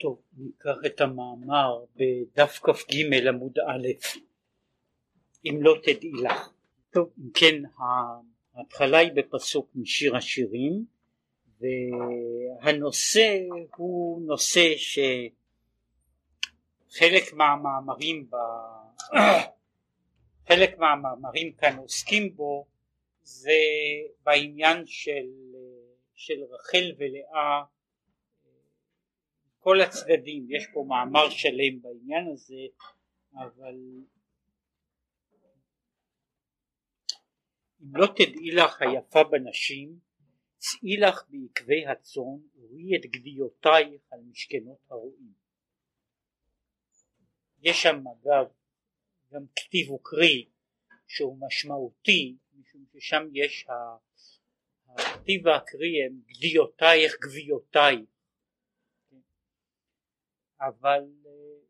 טוב, ניקח את המאמר בדף כ"ג עמוד א', אם לא תדעי לך. טוב, אם כן, ההתחלה היא בפסוק משיר השירים, והנושא הוא נושא שחלק מהמאמרים ב... חלק מהמאמרים כאן עוסקים בו זה בעניין של, של רחל ולאה כל הצדדים, יש פה מאמר שלם בעניין הזה, אבל אם לא תדעי לך היפה בנשים, צאי לך בעקבי הצאן וראי את גדיותייך על משכנות הרועים. יש שם אגב גם כתיב וקרי שהוא משמעותי משום ששם יש הכתיב והקרי הם גדיותייך גביותייך אבל אה,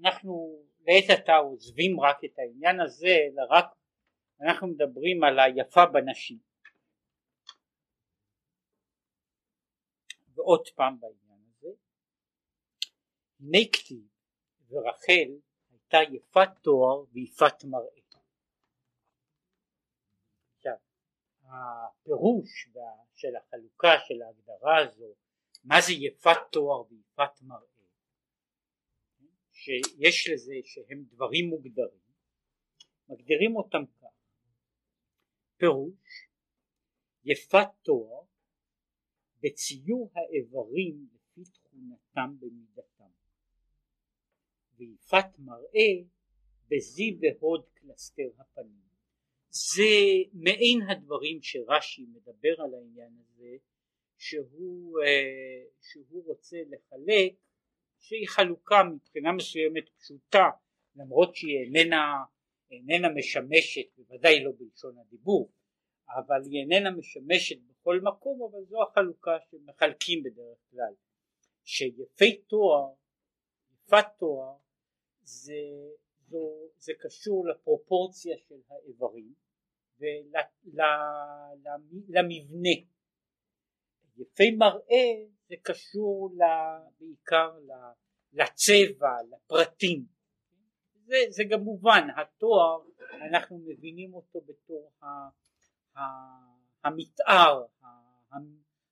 אנחנו לעת עתה עוזבים רק את העניין הזה אלא רק אנחנו מדברים על היפה בנשים ועוד פעם בעניין הזה. הנה ורחל הייתה יפת תואר ויפת מראה. הפירוש של החלוקה של ההגדרה הזו מה זה יפת תואר ויפת מראה שיש לזה שהם דברים מוגדרים מגדירים אותם כך. פירוש יפת תואר בציור האיברים לפי תכונתם במידתם. ויפת מראה בזי והוד קלסתר הפנים. זה מעין הדברים שרש"י מדבר על העניין הזה שהוא, אה, שהוא רוצה לחלק שהיא חלוקה מבחינה מסוימת פשוטה למרות שהיא איננה, איננה משמשת בוודאי לא בלשון הדיבור אבל היא איננה משמשת בכל מקום אבל זו החלוקה שמחלקים בדרך כלל. שיפי תואר יפת תואר זה, זו, זה קשור לפרופורציה של האיברים ולמבנה יפי מראה זה קשור בעיקר לצבע, לפרטים. זה, זה גם מובן, התואר אנחנו מבינים אותו בתור ה, ה, המתאר, ה,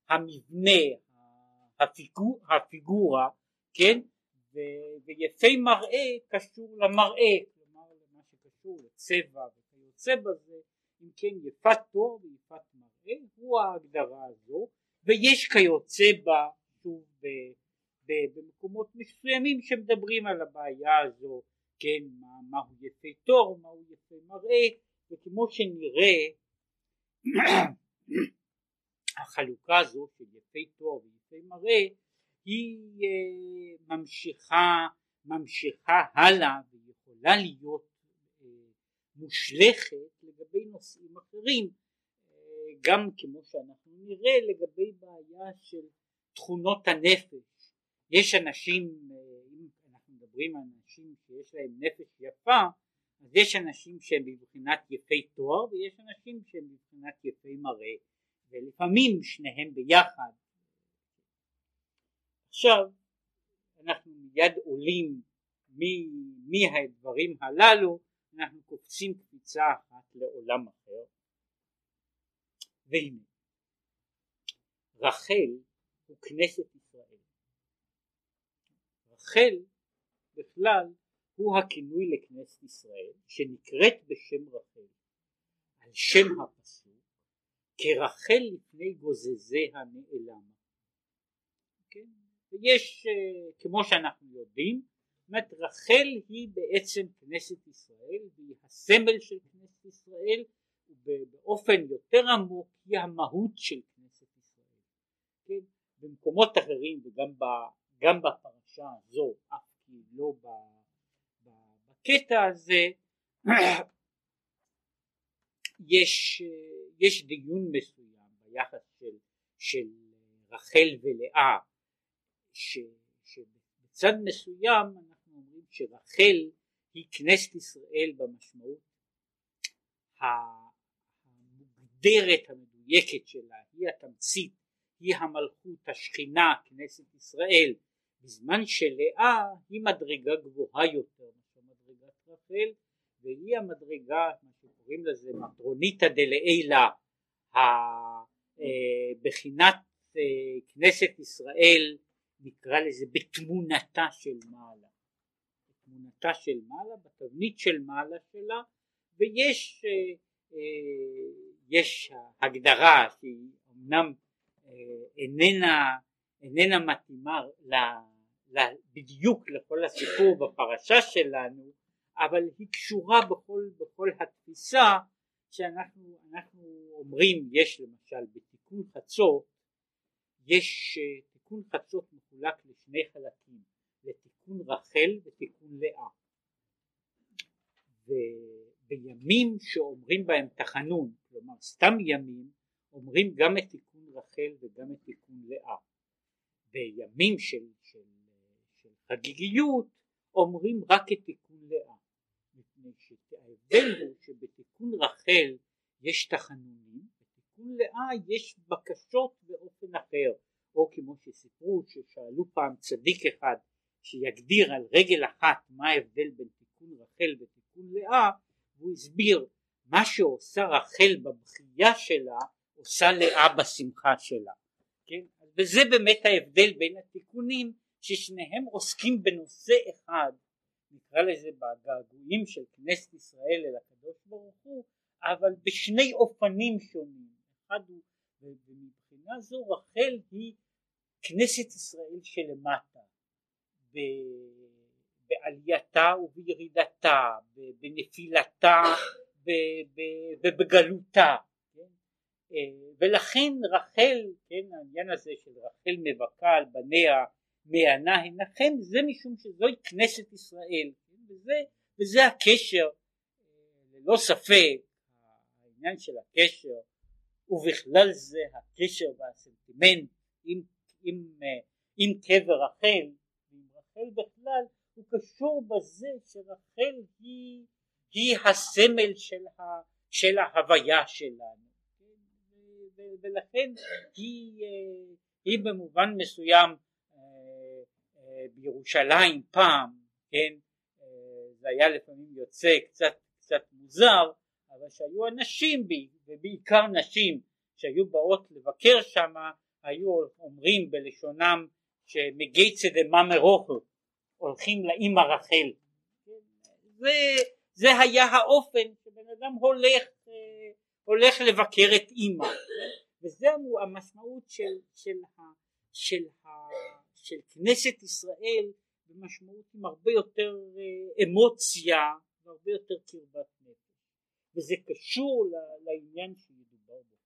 המבנה, הפיגור, הפיגורה, כן? ו, ויפי מראה קשור למראה, כלומר למה שקשור לצבע וכיוצא בזה, אם כן יפת תואר ויפת מראה הוא ההגדרה הזו ויש כיוצא בה שוב במקומות מסוימים שמדברים על הבעיה הזו כן מה, מהו יפה תור מהו יפה מראה וכמו שנראה החלוקה הזו של יפה תור ויפה מראה היא אה, ממשיכה ממשיכה הלאה ויכולה להיות אה, מושלכת לגבי נושאים אחרים גם כמו שאנחנו נראה לגבי בעיה של תכונות הנפש. יש אנשים אם אנחנו מדברים על אנשים שיש להם נפש יפה אז יש אנשים שהם בבחינת יפי תואר ויש אנשים שהם בבחינת יפי מראה ולפעמים שניהם ביחד. עכשיו אנחנו מיד עולים מהדברים הללו אנחנו קופצים קפיצה אחת לעולם אחר והנה רחל הוא כנסת ישראל רחל בכלל הוא הכינוי לכנסת ישראל שנקראת בשם רחל על שם הפסוק כרחל לפני גוזזיה נעלמה כן? ויש אה, כמו שאנחנו יודעים זאת רחל היא בעצם כנסת ישראל והיא הסמל של כנסת ישראל ובאופן יותר עמוק היא המהות של כנסת ישראל. כן? במקומות אחרים וגם ב, גם בפרשה הזו, אף כי לא ב, ב, בקטע הזה, יש, יש דיון מסוים ביחס של, של רחל ולאה, ש, שבצד מסוים אנחנו אומרים שרחל היא כנסת ישראל במשמעות המוגדרת המדויקת שלה היא התמצית היא המלכות השכינה כנסת ישראל. בזמן שלאה היא מדרגה גבוהה יותר מאשר מדרגת רחל והיא המדרגה מה שקוראים לזה מטרוניתא דלעילה בחינת אה, כנסת ישראל נקרא לזה בתמונתה של מעלה. בתמונתה של מעלה בתבנית של מעלה שלה ויש אה, אה, יש הגדרה שהיא אמנם איננה איננה מתאימה בדיוק לכל הסיפור בפרשה שלנו אבל היא קשורה בכל, בכל התפיסה שאנחנו אומרים יש למשל בתיקון חצות יש תיקון חצות מחולק לשני חלקים לתיקון רחל ותיקון לאה ובימים שאומרים בהם תחנון כלומר סתם ימים אומרים גם את תיקון רחל וגם את תיקון לאה. בימים של, של, של חגיגיות אומרים רק את תיקון לאה. מפני שההבדל הוא שבתיקון רחל יש תחנונים בתיקון לאה יש בקשות באופן אחר. או כמו שסיפרו ששאלו פעם צדיק אחד שיגדיר על רגל אחת מה ההבדל בין תיקון רחל ותיקון לאה והוא הסביר מה שעושה רחל בבכייה שלה עושה לאה בשמחה שלה כן? וזה באמת ההבדל בין התיקונים ששניהם עוסקים בנושא אחד נקרא לזה בגעגועים של כנסת ישראל אל הקדוש ברוך הוא אבל בשני אופנים שונים אחד הוא ומבחינה זו רחל היא כנסת ישראל שלמטה בעלייתה ובירידתה בנפילתה ובגלותה אה, ולכן רחל, כן, העניין הזה של רחל מבכה על בניה מענה הנחם זה משום שזוהי כנסת ישראל כן, וזה, וזה הקשר אה, ללא ספק העניין של הקשר ובכלל זה הקשר והסנטימנט עם, עם, אה, עם קבר רחל ועם רחל בכלל הוא קשור בזה שרחל היא, היא הסמל של, ה, של ההוויה שלנו. ולכן היא, אה, היא במובן מסוים אה, אה, בירושלים פעם, כן, זה היה לפעמים יוצא קצת, קצת מוזר, אבל שהיו אנשים, ובעיקר נשים, שהיו באות לבקר שם, היו אומרים בלשונם שמגייצה דמאמר אוכל, הולכים לאימא רחל. זה, זה היה האופן שבן אדם הולך הולך לבקר את אימא וזה המשמעות של, של, של, של, של כנסת ישראל במשמעות עם הרבה יותר אה, אמוציה והרבה יותר קרבת נפש. וזה קשור לעניין שמדובר בו.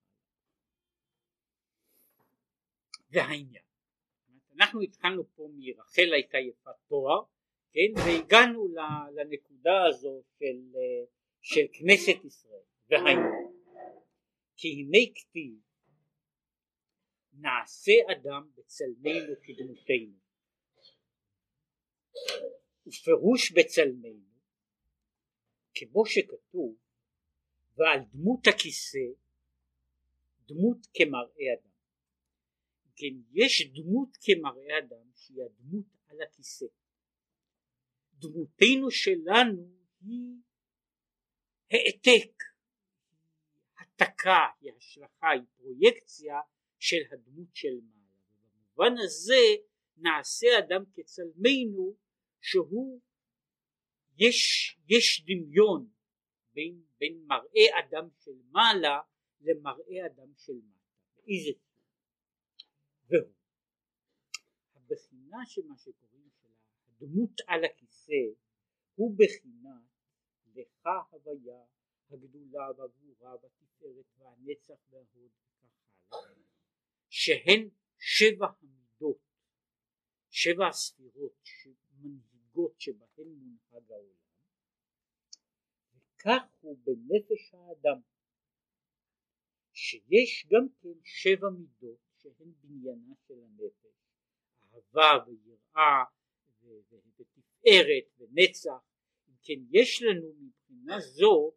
והעניין אנחנו התחלנו פה מרחל הייתה יפת תואר כן? והגענו לנקודה הזו של, אה, של כנסת ישראל והעניין כי הנה כתיב נעשה אדם בצלמנו כדמותנו ופירוש בצלמנו כמו שכתוב ועל דמות הכיסא דמות כמראה אדם כן יש דמות כמראה אדם שהיא הדמות על הכיסא דמותנו שלנו היא העתק העתקה, היא השלכה, היא פרויקציה של הדמות של מעלה. ובמובן הזה נעשה אדם כצלמנו שהוא יש, יש דמיון בין, בין מראה אדם של מעלה למראה אדם של. באיזה צורה? והוא. הבחינה של מה שקוראים של הדמות על הכיסא הוא בחינה לך הוויה הגדולה והגבורה והתפארת והנצח וההוד וכך הלאה שהן שבע המידות שבע הספירות שמנהיגות שבהן מונהג העולם וכך הוא בנפש האדם שיש גם כן שבע מידות שהן בניינה של הנפש. אהבה ויראה ותפארת ונצח. אם כן יש לנו מבחינה זו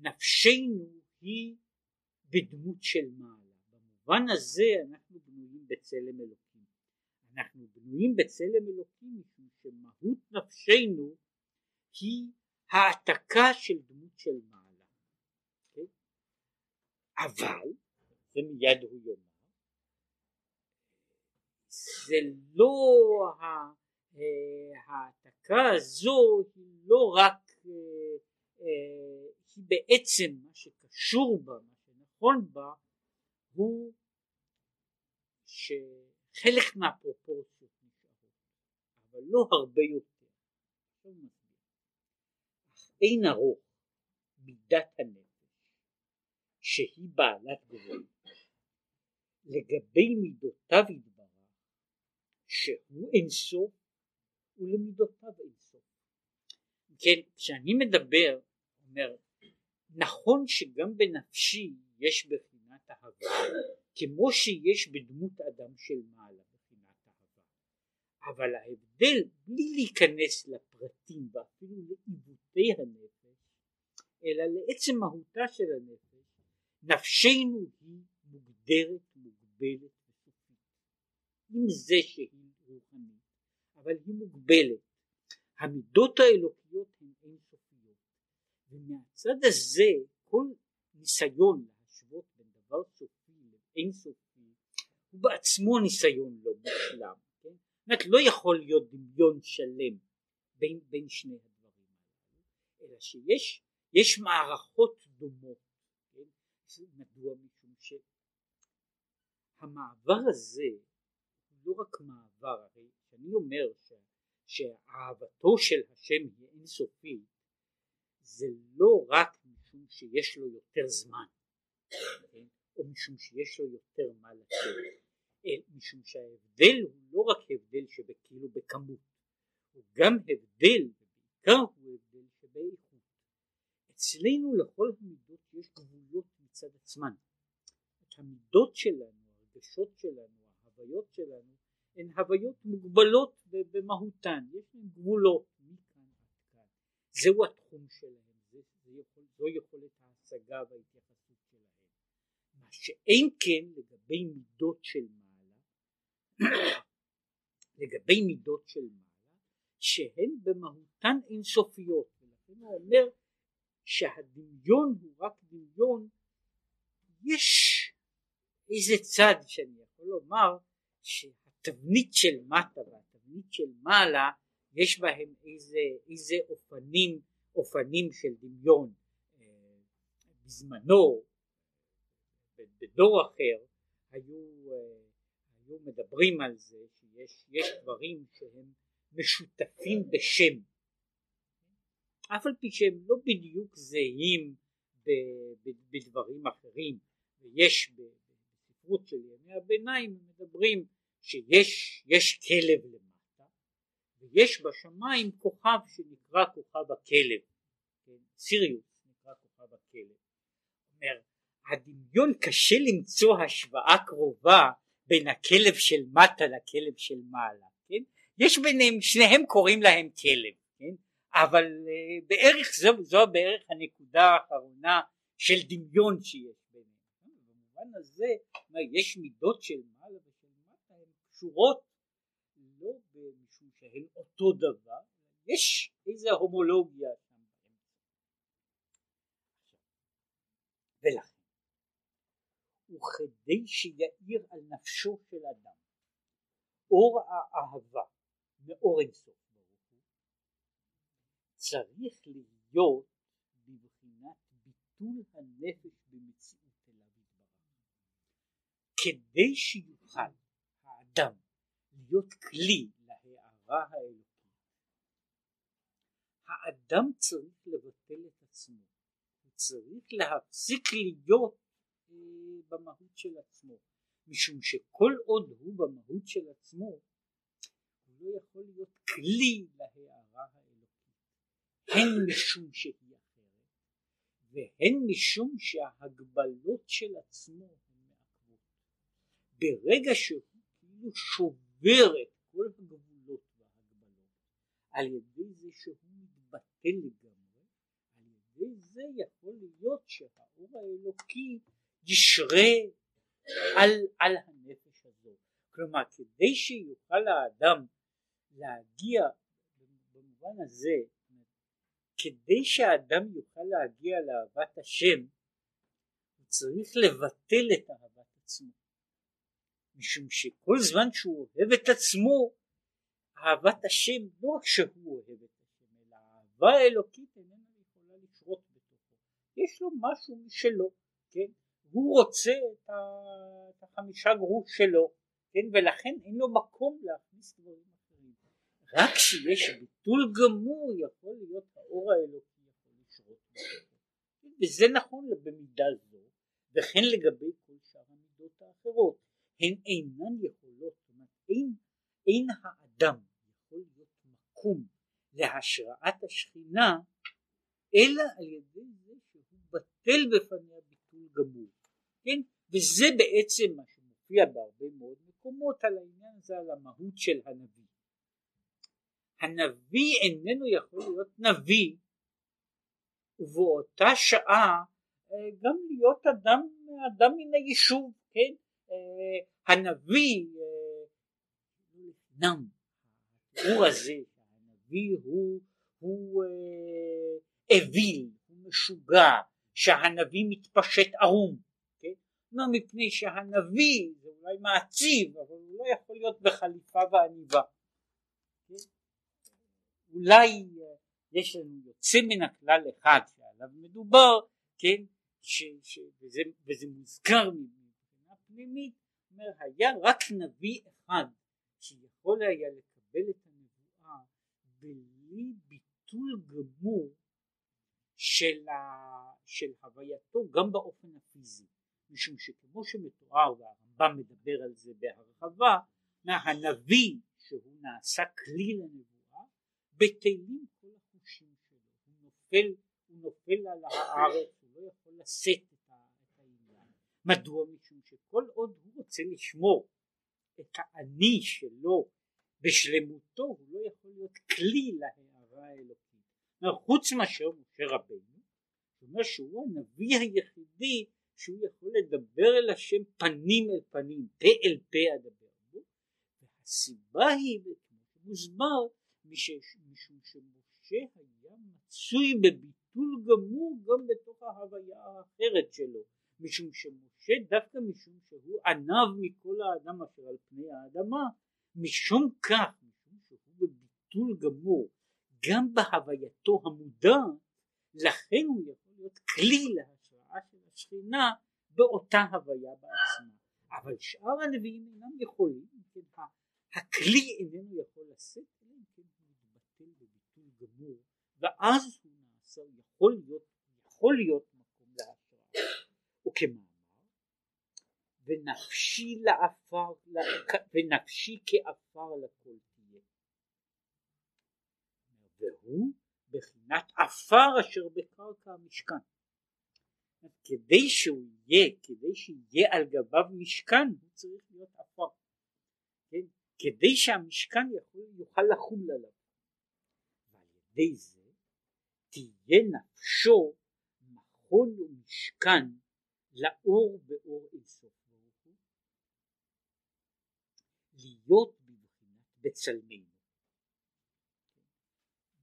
נפשנו היא בדמות של מעלה. במובן הזה אנחנו בנויים בצלם אלוקים. אנחנו בנויים בצלם אלוקים משום שמהות נפשנו היא העתקה של דמות של מעלה. כן? אבל זה מיד הוא יאמר. זה לא אה, העתקה הזו היא לא רק אה, אה, היא בעצם מה שקשור בה מה שנכון בה הוא שחלק מהפרופורציות נשארות אבל לא הרבה יותר. אין ארוך מידת הנפש שהיא בעלת גבול לגבי מידותיו יתברך שהוא אינסוף ולמידותיו אינסוף. כן כשאני מדבר אומר נכון שגם בנפשי יש בחינת אהבה כמו שיש בדמות אדם של מעלה בחינת אהבה. אבל ההבדל בלי להיכנס לפרטים ואפילו לעיוותי הנפש אלא לעצם מהותה של הנפש נפשנו היא מוגדרת מוגבלת וסופית עם זה שהיא רוחנית אבל היא מוגבלת המידות האלוקיות הן אינסופיות ומהצד הזה כל ניסיון להשוות בין דבר סופי לאין סופי הוא בעצמו ניסיון לא מושלם כן? זאת לא יכול להיות דמיון שלם בין, בין שני הדברים האלה אלא שיש יש מערכות דומות כן? מדוע משום שהמעבר הזה הוא לא רק מעבר הרי כשאני אומר ש, שאהבתו של השם היא אינסופית זה לא רק משום שיש לו יותר זמן כן? או משום שיש לו יותר מה לתת משום שההבדל הוא לא רק הבדל שבכאילו בכמות הוא גם הבדל ובעיקר הוא הבדל שבאיכות אצלנו לכל המידות יש גבולות מצד עצמן המידות שלנו הרגשות שלנו ההוויות שלנו הן הוויות מוגבלות במהותן. יש להן גבולות מכאן עד כאן. זהו התחום שלהם. זו יכולת ההשגה וההתייחסות שלהם. מה שאין כן לגבי מידות של מעלה לגבי מידות של מעלה שהן במהותן אינסופיות. ולכן הוא אומר שהדמיון הוא רק דמיון. יש איזה צד שאני יכול לומר שהתבנית של מטה והתבנית של מעלה יש בהם איזה, איזה אופנים אופנים של דמיון. אה, בזמנו בדור אחר היו, אה, היו מדברים על זה שיש דברים שהם משותפים בשם. אף על פי שהם לא בדיוק זהים בדברים אחרים. ויש בספרות של ימי הביניים מדברים שיש כלב למטה ויש בשמיים כוכב שנקרא כוכב הכלב כן? סיריוס נקרא כוכב הכלב אומר הדמיון קשה למצוא השוואה קרובה בין הכלב של מטה לכלב של מעלה כן? יש ביניהם שניהם קוראים להם כלב כן? אבל uh, בערך זו, זו בערך הנקודה האחרונה של דמיון שיש במובן הזה יש מידות של מעלה ושל מטה הן קשורות לא משום שהן אותו דבר יש איזה הומולוגיה שם ולכן וכדי שיאיר על נפשו של אדם אור האהבה מאור אינסוף צריך להיות בבחינת ביטול הנפש במציאות כדי שיוכל האדם להיות כלי להערה האלוקית. האדם צריך לבטל את עצמו. הוא צריך להפסיק להיות אה, במהות של עצמו. משום שכל עוד הוא במהות של עצמו הוא לא יכול להיות כלי להערה האלוקית. הן משום שהיא אחרת והן משום שההגבלות של עצמו ברגע שהוא כאילו שובר את כל הגבולות וההגבלות על ידי זה שהוא מתבטל לגמרי על ידי זה יכול להיות שהאור האלוקי ישרה על, על הנפש הזו. כלומר כדי שיוכל האדם להגיע במובן הזה כדי שהאדם יוכל להגיע לאהבת השם הוא צריך לבטל את אהבת עצמו משום שכל זמן שהוא אוהב את עצמו אהבת השם לא רק שהוא אוהב את השם אלא האהבה האלוקית איננה יכולה לשרות בתוכו. יש לו משהו משלו כן? הוא רוצה את, החמישה גרוש שלו כן? ולכן אין לו מקום להכניס דברים אחרים. רק כשיש ביטול גמור יכול להיות האור האלוקי יכול לשרות בתוכו. וזה נכון במידה זו וכן לגבי כל שאר המידות האחרות הן אינן יכולות, זאת אומרת אין, אין האדם יכול להיות מקום להשראת השכינה אלא על ידי זה שהוא בטל בפניה ביטול גמור, כן? וזה בעצם מה שמופיע בהרבה מאוד מקומות על העניין הזה, על המהות של הנביא. הנביא איננו יכול להיות נביא ובאותה שעה אה, גם להיות אדם, אדם מן היישוב, כן? אה, הנביא נם התיאור הזה שהנביא הוא, הוא אה, אוויל, הוא משוגע, שהנביא מתפשט ערום, כן? לא מפני שהנביא זה אולי מעציב אבל הוא לא יכול להיות בחליפה ועניבה, כן? אולי אה, יש לנו יוצא מן הכלל אחד שעליו מדובר, כן? ש, ש, וזה, וזה מוזכר פנימית, אומר היה רק נביא אחד שיכול היה לקבל את הנבואה בלי ביטול גמור של, ה, של הווייתו גם באופן הפיזי. משום שכמו שמתואר והרמב"ם מדבר על זה בהרחבה הנביא שהוא נעשה כלי לנבואה בטלים כל החושים שלו. הוא נופל, הוא נופל על הארץ הוא לא יכול לשאת מדוע? שכל עוד הוא רוצה לשמור את האני שלו בשלמותו הוא לא יכול להיות כלי להערה האלוקית. חוץ מאשר משה רבנו, זאת אומרת שהוא הנביא היחידי שהוא יכול לדבר אל השם פנים אל פנים, פה אל פה אדבר בו, והסיבה היא, כמו שמוסבר, משום שמשה היה מצוי בביטול גמור גם בתוך ההוויה האחרת שלו, משום שמשה דווקא משום שהוא ענב מכל האדם אשר על פני האדמה משום כך משום שהוא בביטול גמור גם בהווייתו המודעת לכן הוא יכול להיות כלי להשראה של השכינה באותה הוויה בעצמה. אבל שאר הנביאים אינם יכולים כן, הכלי איננו יכול לשאת אלא כן הוא מתבטל בביטול גמור ואז הוא נעשה יכול להיות יכול להיות וכמאמר ונפשי לעפר ונפשי כעפר לכל תהיה. והוא בחינת עפר אשר בקרקע המשכן. כדי שהוא יהיה כדי שיהיה על גביו משכן הוא צריך להיות עפר. כן? כדי שהמשכן יכול, יוכל לחול עליו ועל ידי זה תהיה נפשו מכון ומשכן לאור באור אינסוף ברוך הוא, להיות בבחינת בצלמנו,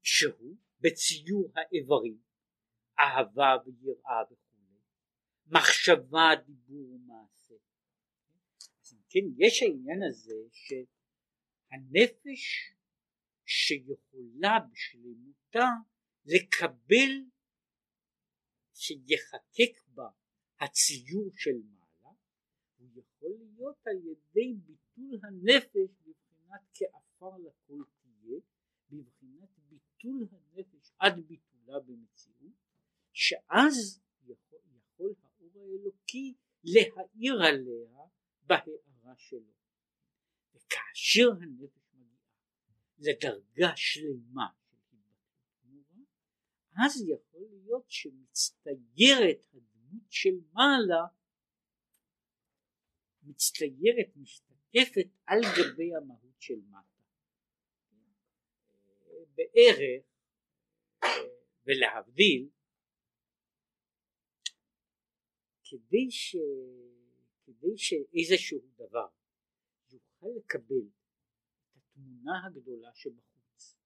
שהוא בציור האיברים, אהבה ויראה וכו', מחשבה, דיבור ומעשה. אז אם כן, יש העניין הזה שהנפש שיכולה בשלמותה לקבל שיחקק בה הציור של מעלה הוא יכול להיות על ידי ביטול הנפש בבחינת כעפר לכל תהיה בבחינת ביטול הנפש עד ביטולה במציאות שאז יכול, יכול האור האלוקי להאיר עליה בהארה שלו. וכאשר הנפש מגיעה לדרגה שלמה של התבטאות אז יכול להיות שמצטיירת הדמות של מעלה מצטיירת, משתקפת על גבי המהות של מטה. בערך, ולהבדיל, כדי, ש... כדי שאיזשהו דבר יוכל לקבל את התמונה הגדולה שבחוץ.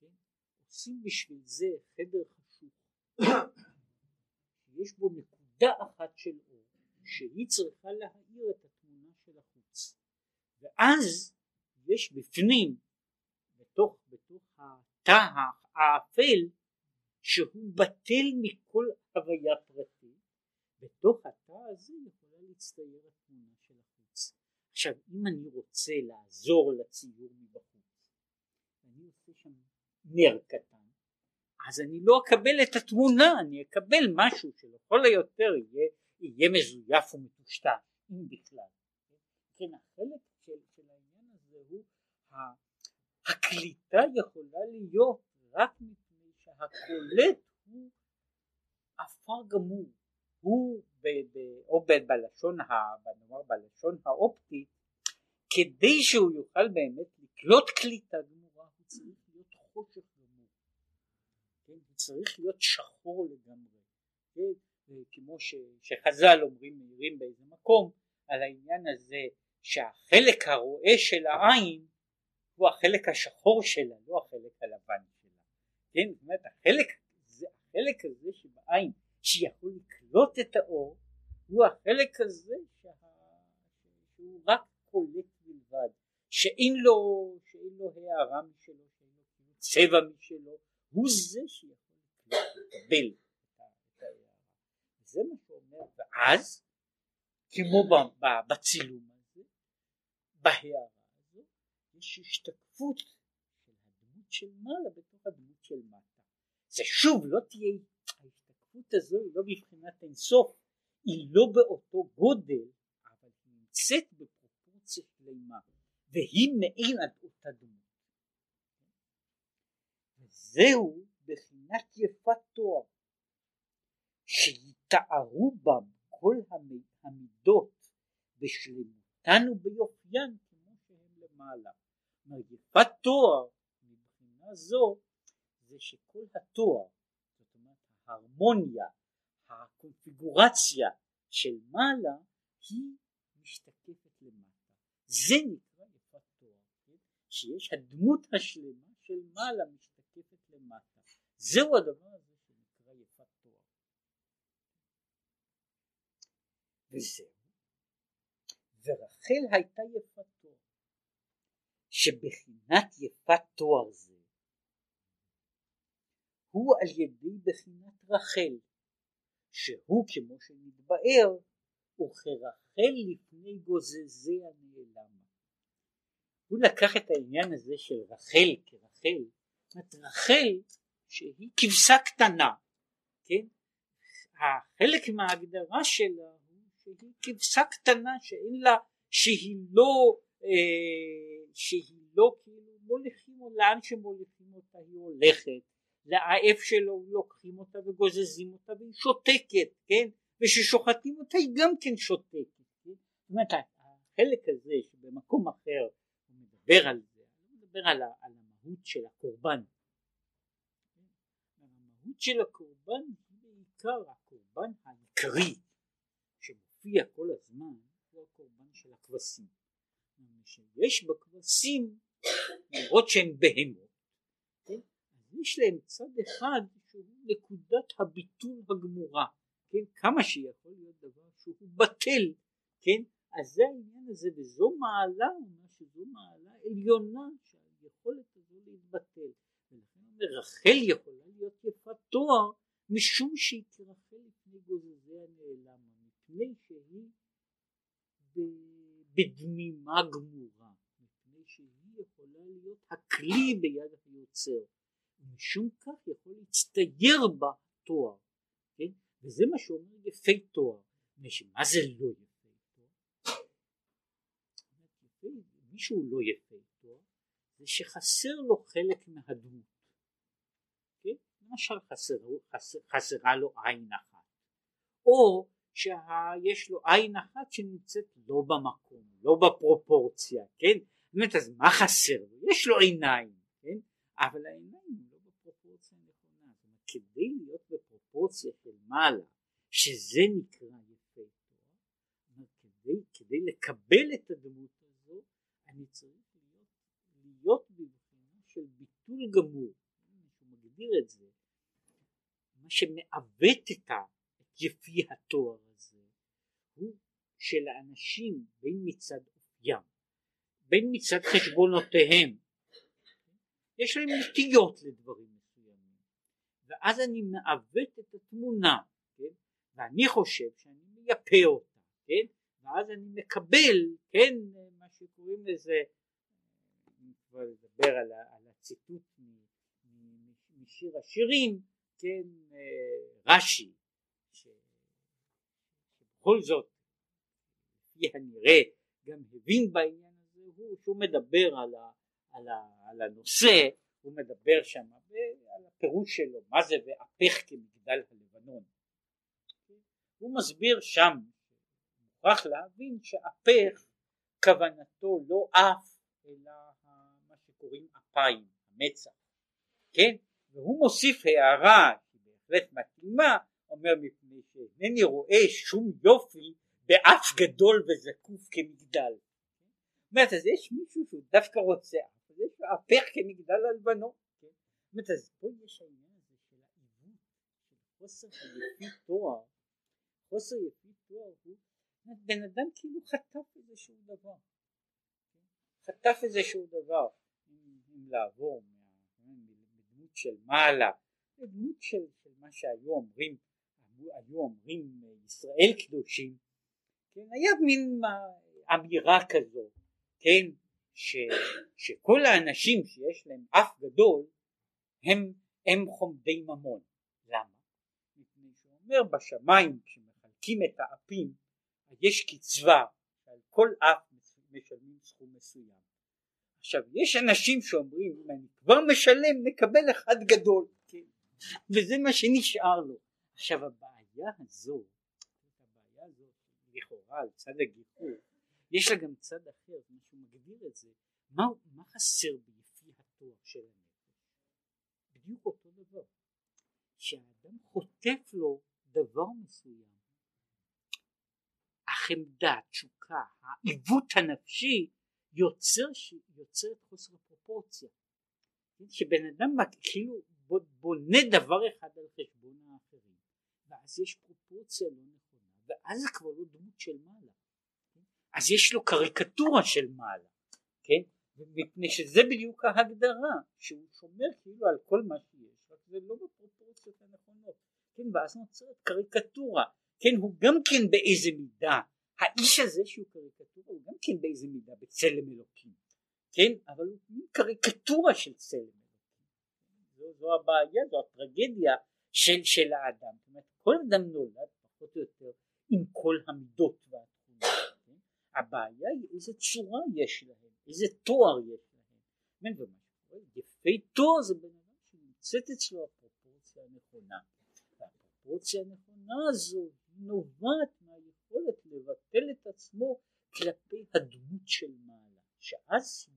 כן? עושים בשביל זה חדר חשוך שיש בו נקודה אחת של אור שהיא צריכה להאיר את התמונה של החוץ. ואז יש בפנים בתוך, בתוך התא האפל שהוא בטל מכל הוויה פרטית בתוך התא הזה יכולה להצטייר התמונה של החוץ. עכשיו אם אני רוצה לעזור לציור מבחוץ אני עושה שם נר קטן אז אני לא אקבל את התמונה אני אקבל משהו שלכל היותר יהיה, יהיה מזויף ומטושטש אם בכלל. כן החלק של, של העניין הזה הוא הקליטה יכולה להיות רק מפני שהקולט הוא עפר גמור. הוא ב, ב, או ב, בלשון, ה, נאמר בלשון האופטית כדי שהוא יוכל באמת לקלוט קליטה גמורה הוא צריך להיות חושך צריך להיות שחור לגמרי כן? כמו ש, שחז"ל אומרים מעירים באיזה מקום על העניין הזה שהחלק הרואה של העין הוא החלק השחור שלה לא החלק הלבן שלה כן זאת אומרת החלק, זה, החלק הזה שבעין שיכול לקלוט את האור הוא החלק הזה שה, שהוא רק קולט בלבד שאין לו, שאין לו הערה משלו שאין לו צבע משלו הוא זה שיכול לקבל זה מה שאומר ואז כמו בצילום הזה בהערה הזו יש השתקפות של הדמות של מעלה בתוך הדמות של מטה. זה שוב לא תהיה ההשתקפות הזו היא לא בבחינת אינסוף היא לא באותו גודל אבל היא נמצאת בפרופורציה שלמה והיא מעין אותה דמות. וזהו בחינת יפת תואר שיתארו בה כל המידות בשלמותן וביופיין כמו שהן למעלה. יפת תואר מבחינה זו זה שכל התואר, זאת אומרת ההרמוניה, הקונפיגורציה של מעלה היא משתקפת למטה. זה נקרא יפת תואר, כן? שיש הדמות השלמה של מעלה משתקפת למטה. זהו הדבר הזה שנקרא יפת תואר. וזהו. ורחל הייתה יפת תואר, שבחינת יפת תואר זה הוא על ידי בחינת רחל, שהוא כמו שנתבאר, וכרחל לפני גוזזי הנעלמה. הוא לקח את העניין הזה של רחל כרחל, זאת רחל שהיא כבשה קטנה, כן? החלק מההגדרה שלה הוא שהיא כבשה קטנה שאין לה, שהיא לא, אה, שהיא לא כאילו מוליכים, לאן שמוליכים אותה היא הולכת, לאף שלו לוקחים אותה וגוזזים אותה והיא שותקת, כן? וששוחטים אותה היא גם כן שותקת, כן? זאת אומרת החלק הזה שבמקום אחר הוא מדבר על זה, הוא מדבר על המהות של הקורבן. המהות של הקורבן היא בעיקר הקורבן העיקרי שמופיע כל הזמן הוא הקורבן של הכבשים. שיש בכבשים למרות שהן בהמות יש להם צד אחד שהוא נקודת הביטול הגמורה, כן, כמה שיכול להיות דבר שהוא בטל, כן, אז זה העניין הזה וזו מעלה, שזו מעלה עליונה שהיכולת הזו להתבטל, ולכן אומר רחל יכולה להיות יפת תואר משום שהיא כרחל לפני גוזזי הנעלם, מפני שהיא בדמימה גמורה, מפני שהיא יכולה להיות הכלי ביד היוצר. ומשום כך יכול להצטייר בה תואר, כן? וזה מה שאומר יפי תואר, מה זה לא יפי תואר? מישהו לא יפי תואר זה שחסר לו חלק מהדמות? למשל חסר, חסר, חסרה לו עין אחת, או שיש לו עין אחת שנמצאת לא במקום, לא בפרופורציה, כן? באמת אז מה חסר? יש לו עיניים, כן? אבל העיניים כדי להיות בפרופורציה של מעלה שזה נקרא יפה כדי, כדי לקבל את הדמות הזו אני צריך להיות, בבחינה של ביטול גמור, הוא מגדיר את זה, מה שמעוות את יפי התואר הזה הוא שלאנשים בין מצד אופיים בין מצד חשבונותיהם יש להם נטיות לדברים מסוימים ואז אני מעוות את התמונה כן? ואני חושב שאני מייפה אותה כן? ואז אני מקבל כן מה שקוראים לזה אני כבר לדבר על, על הציטוט משיר השירים כן אה, רש"י שבכל זאת כפי הנראה גם הבין בעניין הזה הוא שהוא מדבר על, ה, על, ה, על הנושא הוא מדבר שם על הפירוש שלו מה זה והפך כמגדל הלבנון הוא מסביר שם מוכרח להבין שהפך כוונתו לא אף אלא מה שקוראים אפיים המצח כן והוא מוסיף הערה שבהחלט מתאימה אומר מפני שאינני רואה שום יופי באף גדול וזקוף כמגדל. זאת אומרת אז יש מישהו שהוא דווקא רוצה אז יש לו הפך כמגדל הלבנות. כן? זאת אומרת אז פה יש העניין הזה של העיוות, של חוסר היפי תואר, חוסר יפי תואר הוא בן אדם כאילו חטף איזשהו דבר, כן? חטף איזשהו דבר, אם לעבור של מעלה לדמות של, של מה שהיו אומרים היו אומרים ישראל קדושים כן, היה מין אמירה כזו כן ש, שכל האנשים שיש להם אף גדול הם, הם חומדי ממון למה? מפני שהוא אומר בשמיים כשמחלקים את האפים יש קצבה על כל אף משלמים סכום מסוים עכשיו יש אנשים שאומרים אם אני כבר משלם נקבל אחד גדול כן? וזה מה שנשאר לו. עכשיו הבעיה הזו הבעיה הזו לכאורה על צד הגיחור יש לה גם צד אחר מישהו מגדיר את זה. מה, מה חסר ביפי התואר של הנפש? בדיוק אותו דבר. שהאדם חוטף לו דבר מסוים החמדה, תשוקה, העיוות הנפשי יוצר, יוצר את חוסר הפרופורציה. שבן אדם כאילו בונה דבר אחד על חשבון האחרים ואז יש פרופורציה לא נכונה ואז זה כבר לא דמות של מעלה. אז יש לו קריקטורה של מעלה כן? מפני שזה בדיוק ההגדרה שהוא שומר כאילו על כל מה שיש רק זה לא בפרופורציות הנכונות. כן ואז נוצרת קריקטורה. כן הוא גם כן באיזה מידה האיש הזה שהוא קריקטורה הוא גם כן באיזה מידה בצלם אלוקים כן אבל הוא קריקטורה של צלם אלוקים זו, הבעיה זו הטרגדיה של, של האדם זאת אומרת כל אדם נולד פחות או יותר עם כל המידות והתכונות כן? הבעיה היא איזה צורה יש להם איזה תואר יש להם כן? יפי תואר זה בן אדם שנמצאת אצלו הפרופורציה הנכונה והפרופורציה הנכונה הזו נובעת מהיכולת לבטל את עצמו כלפי הדמות של מעלה שאז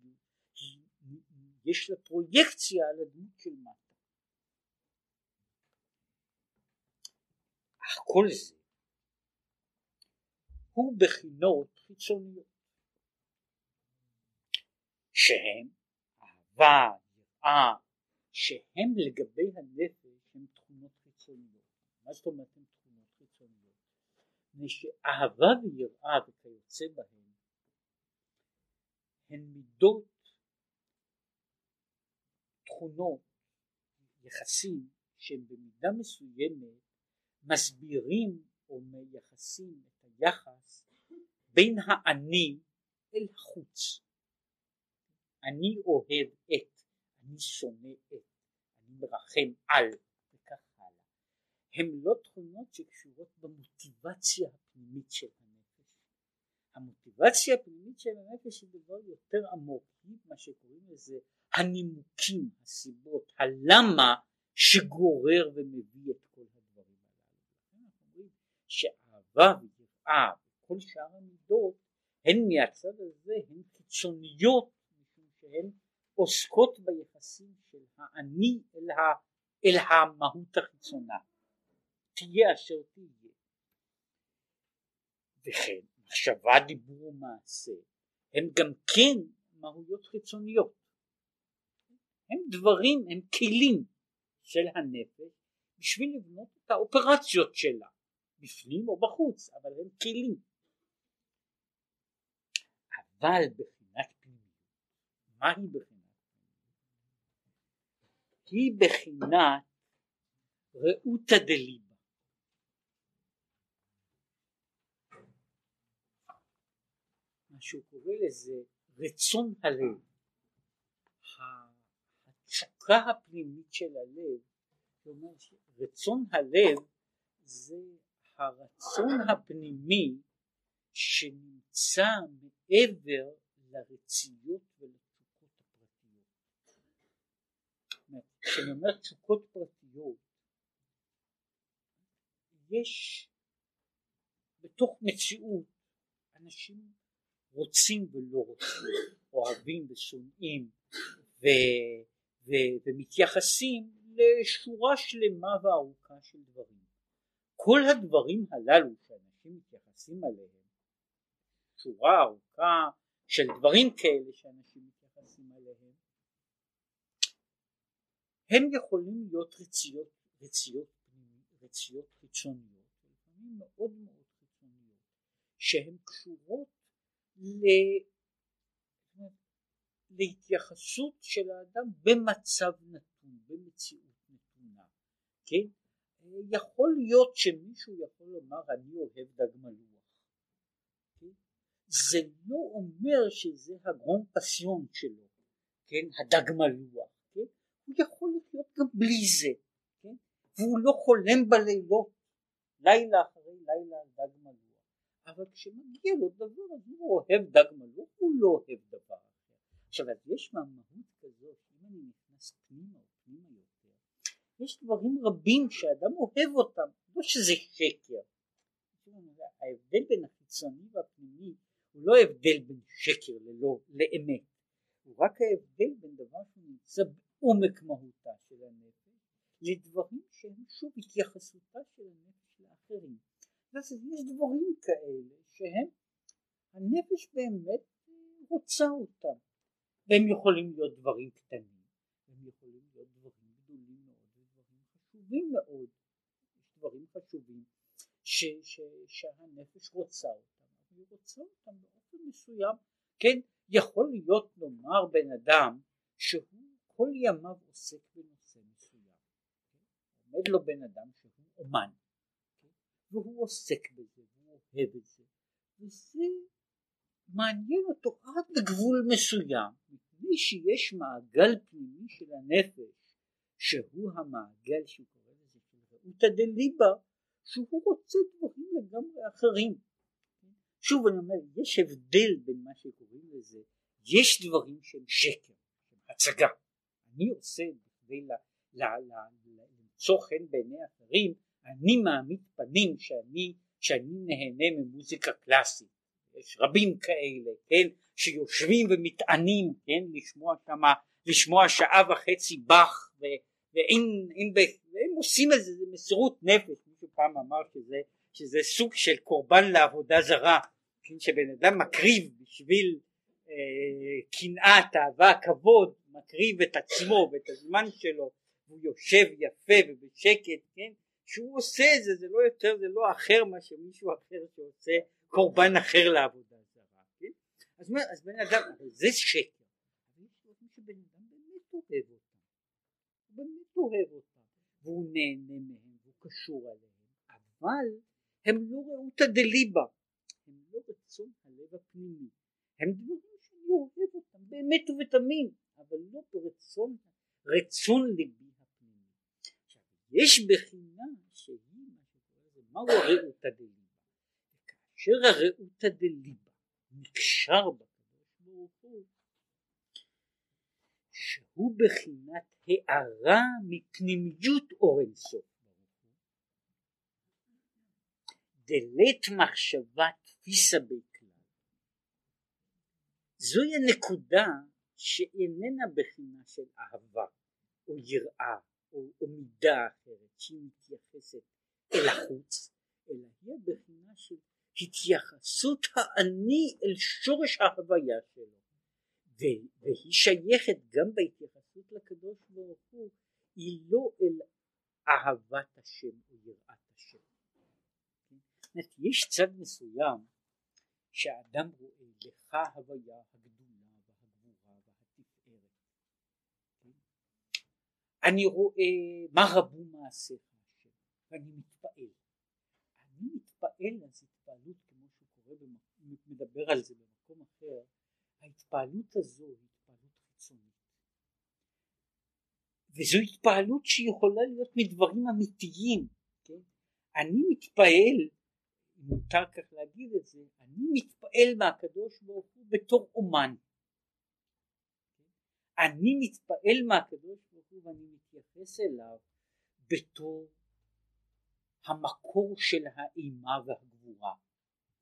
יש לה פרויקציה על הדמות של מטה אך כל זה הוא בחינות חיצוניות שהם אהבה, יראה, שהם לגבי הנפש הם תכונות חיצוניות. מה זאת אומרת הן תכונות חיצוניות? מפני שאהבה ויראה וכיוצא בהן הן מידות, תכונות, יחסים שהם במידה מסוימת מסבירים או מייחסים את היחס בין האני אל החוץ. אני אוהב את, אני שונא את, אני מרחם על וכך הלאה. הם לא תכונות שקשורות במוטיבציה הפנימית של הנפש. המוטיבציה הפנימית של הנפש היא דבר יותר עמוק, מה שקוראים לזה הנימוקים, הסיבות, הלמה שגורר ומביא את כל הדברים הללו. אנחנו אומרים שאהבה ויראה וכל שאר המידות הן מהצד הזה הן חיצוניות משום שהן עוסקות ביחסים של האני אל, ה, אל המהות החיצונה. תהיה אשר תהיה. וכן מחשבה דיבור ומעשה הם גם כן מהויות חיצוניות הם דברים הם כלים של הנפש בשביל לבנות את האופרציות שלה בפנים או בחוץ אבל הם כלים. אבל בחינת פנימיות מהי בחינת היא בחינת ראותא דליבה מה שהוא קורא לזה רצון הלב התשוקה הפנימית של הלב כלומר רצון הלב זה הרצון הפנימי שנמצא מעבר לרציות ולתשוקות הפרטיות. כשאני אומר תשוקות פרטיות יש בתוך מציאות אנשים רוצים ולא רוצים, אוהבים ושונאים ו, ו, ומתייחסים לשורה שלמה וארוכה של דברים. כל הדברים הללו שאנשים מתייחסים אליהם, שורה ארוכה של דברים כאלה שאנשים מתייחסים אליהם, הם יכולים להיות רציות, רציות, רציות חיצוניות, לפעמים מאוד מאוד חיצוניות, שהן קשורות ל... להתייחסות של האדם במצב נתון, במציאות נתונה, כן? יכול להיות שמישהו יכול לומר אני אוהב דג מלוח, כן? זה לא אומר שזה הגרון פסיון שלו, כן? הדג מלוח, כן? הוא יכול לחיות גם בלי זה, כן? והוא לא חולם בלילות, לילה אחרי לילה על דג מלוח, אבל כשמגיע לו דבר אז הוא אוהב דג מלוח, הוא לא אוהב דבר עכשיו אז יש מהות כזאת אם אני נכנס פנימה או פנימה יותר יש דברים רבים שאדם אוהב אותם לא שזה שקר. ההבדל בין החיצוני והפנימי הוא לא הבדל בין שקר ללא לאמת. הוא רק ההבדל בין דבר שנמצא בעומק מהותה של הנפש לדברים שהם שוב התייחסותה של הנפש לאחרים. אז יש דברים כאלה שהם הנפש באמת רוצה אותם והם יכולים להיות דברים קטנים, הם יכולים להיות דברים גדולים מאוד ודברים חשובים מאוד, דברים חשובים ש, ש, שהנפש רוצה אותם, אבל היא רוצה אותם באופן מסוים, כן, יכול להיות נאמר בן אדם שהוא כל ימיו עוסק בנושא מסוים? עומד לו בן אדם שהוא אומן, כן? והוא עוסק בזה, והוא אוהב את זה, וזה מעניין אותו עד לגבול מסוים, מפני שיש מעגל פנימי של הנפש, שהוא המעגל שהוא קורא לזה של ראותא דליבה, שהוא רוצה דברים לגמרי אחרים. שוב אני אומר, יש הבדל בין מה שקוראים לזה, יש דברים שהם שקר, שהם הצגה. אני עושה כדי למצוא חן בעיני אחרים, אני מעמיד פנים שאני, שאני נהנה ממוזיקה קלאסית. יש רבים כאלה, כן, שיושבים ומטענים, כן, לשמוע שמה, לשמוע שעה וחצי באך, ואין, אין, והם עושים את זה, זה מסירות נפש, מישהו פעם אמר שזה, שזה סוג של קורבן לעבודה זרה, כן, שבן אדם מקריב בשביל אה, קנאה, תאווה, כבוד, מקריב את עצמו ואת הזמן שלו, והוא יושב יפה ובשקט, כן, שהוא עושה את זה, זה לא יותר, זה לא אחר מה שמישהו אחר שעושה קורבן אחר לעבודה זרה, כן? אז, אז בן אדם, זה שקר, אבל יש דברים שבן אדם באמת אוהב אותם, הוא באמת אוהב אותם, והוא נהנה מהם, והוא קשור אליהם, אבל הם לא ראותא דליבה, הם לא רצון הלב הפנימי, הם דברים שאני אוהב אותם באמת ובתמים, אבל לא ברצון, רצון ליבי הפנימי. יש בחינה שהיא מה שקורא לזה, מהו הראותא דליבה? כאשר הרעותא דליבה נקשר בקדוש ברוך הוא שהוא בחינת הארה מפנימיות אור אינסוף דלית מחשבה תפיסה בכלל. זוהי הנקודה שאיננה בחינה של אהבה או יראה או, או מידה אחרת שהיא מתייחסת אל החוץ אלא היא הבחינה של התייחסות האני אל שורש ההוויה שלו והיא שייכת גם בהתייחסות לקדוש ברוך הוא היא לא אל אהבת השם או יראת השם. יש צד מסוים שהאדם רואה לך הוויה הגדולה והגבורה והתפארת. אני רואה מה רבו מעשיך השם ואני מתפעל. אני מתפעל אז התפעלות כמו שהוא קורא, מדבר על זה במקום אחר, ההתפעלות הזו היא התפעלות חיצונית. וזו התפעלות שיכולה להיות מדברים אמיתיים, כן? אני מתפעל, אם מותר כך להגיד את זה, אני מתפעל מהקדוש ברוך הוא בתור אומן. אני מתפעל מהקדוש ברוך הוא ואני מתייחס אליו בתור המקור של האימה והגבורה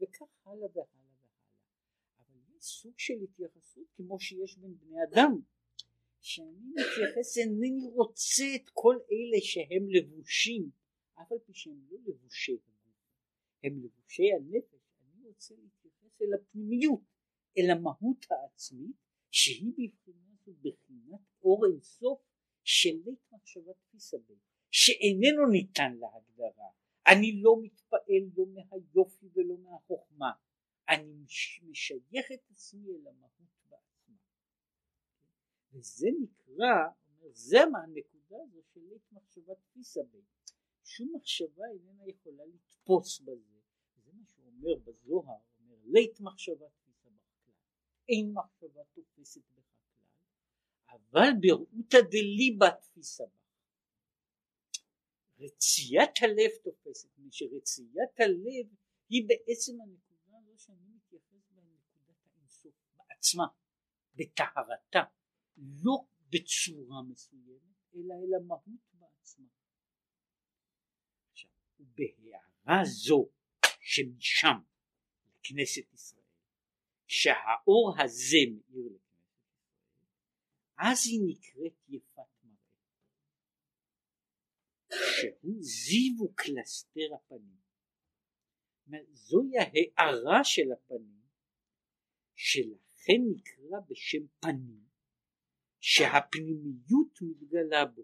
וכך הלאה והלאה והלאה. אבל יש סוג של התייחסות כמו שיש בין בני אדם שאני מתייחס אינני רוצה את כל אלה שהם לבושים אף על פי שהם לא לבושי הגוף הם לבושי הנפש. אני רוצה להתייחס אל הפנימיות אל המהות העצמית שהיא בבחינה זו בחינת אור אינסוף של לית מחשבת תפיסה שאיננו ניתן להגדרה אני לא מתפעל לא מהיופי ולא מהחוכמה. אני משייך את עצמי אל המהות בעצמה. וזה נקרא זה מה הנקודה הזו של לית מחשבת תפיסה בי שום מחשבה איננה יכולה לתפוס בזה. זה מה שהוא אומר בזוהר אומר לית מחשבה תפיסה בכלל אין מחשבה תופסת בך כלל אבל בראותא דליבה תפיסה בה רציית הלב תופסת, שרציית הלב היא בעצם הנקודה הזו שאני מתייחס בה לנקודת האינסוף בעצמה, בטהרתה, לא בצורה מסוימת, אלא אל המהות בעצמה. עכשיו, ובהערה זו שמשם לכנסת ישראל, שהאור הזה מאיר לכנסת ישראל, אז היא נקראת יפת שהוא זיו וקלסתר הפנים. זוהי ההארה של הפנים שלכן נקרא בשם פנים שהפנימיות מתגלה בו.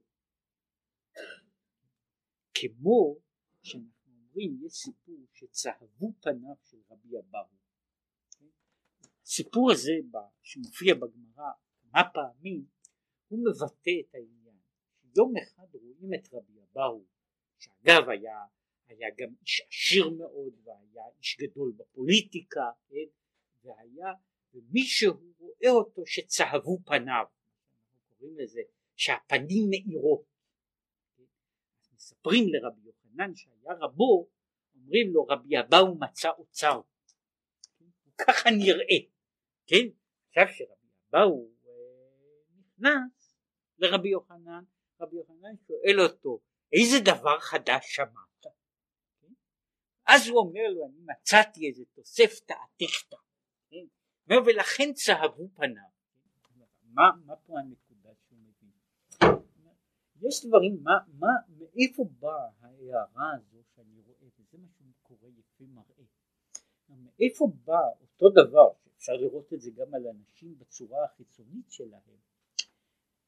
כמו שאנחנו אומרים יש סיפור שצהבו פניו של רבי אברו. הסיפור הזה שמופיע בגמרא כמה פעמים הוא מבטא את העניין יום אחד רואים את רבי אבאו שאגב היה, היה גם איש עשיר מאוד והיה איש גדול בפוליטיקה כן? והיה ומישהו רואה אותו שצהבו פניו קוראים לזה שהפנים מאירות כן? מספרים לרבי יוחנן שהיה רבו אומרים לו רבי אבאו מצא אוצר? ככה נראה כן עכשיו שרבי אבאו אה, נכנס לרבי יוחנן רבי יוחנן שואל אותו איזה דבר חדש שמעת? אז הוא אומר לו אני מצאתי איזה תוספתא עתיכתא. כן? ולכן צהבו פניו. מה, מה פה הנקודה שהוא מביא? יש דברים, מה, מה, מאיפה באה ההערה הזו שאני רואה? וזה מה שהוא קורא יפה מראה. מאיפה בא אותו דבר? אפשר לראות את זה גם על אנשים בצורה החיצונית שלהם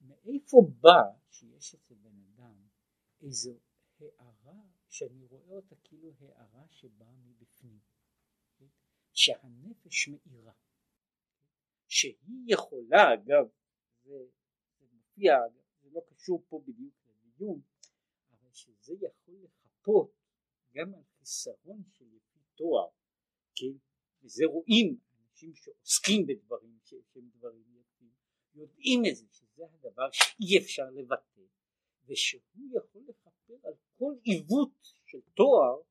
מאיפה בא שיש אצל בן אדם איזו הערה שאני רואה אותה כאילו הערה שבאה מבפנים, שהנפש מאירה, שהיא יכולה אגב, זה, מופיע, זה לא קשור פה בדיוק לדיון, אבל שזה יכול לחפות גם על חיסרון של יפי תואר, כן, וזה רואים אנשים שעוסקים בדברים שהם דברים יודעים את זה, שזה הדבר שאי אפשר לבטא ושהוא יכול לכפר על כל עיוות של תואר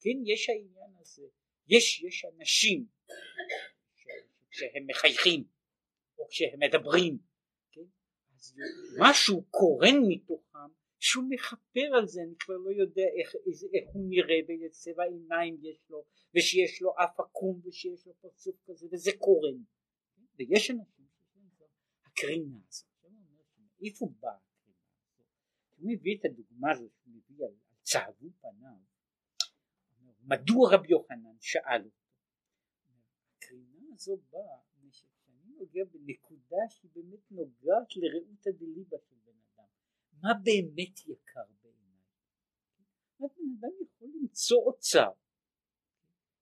כן יש העניין הזה. יש יש אנשים כשהם מחייכים או כשהם מדברים כן אז משהו קורן מתוכם שהוא מכפר על זה אני כבר לא יודע איך, איך הוא נראה ואיזה צבע עיניים יש לו ושיש לו אף עקום ושיש לו פרצוף כזה וזה קורן. ויש אנשים הקרינה הזאת איפה בא הקרינה הזאת. הוא מביא את הדוגמה הזאת שהוא מביא על, צהבו פניו מדוע רבי יוחנן? שאל אותו. הקרינה הזו באה כשאני נוגע בנקודה שהיא באמת נוגעת לרעותא דליבה של בן אדם. מה באמת יקר בעיניי? בן אדם יכול למצוא אוצר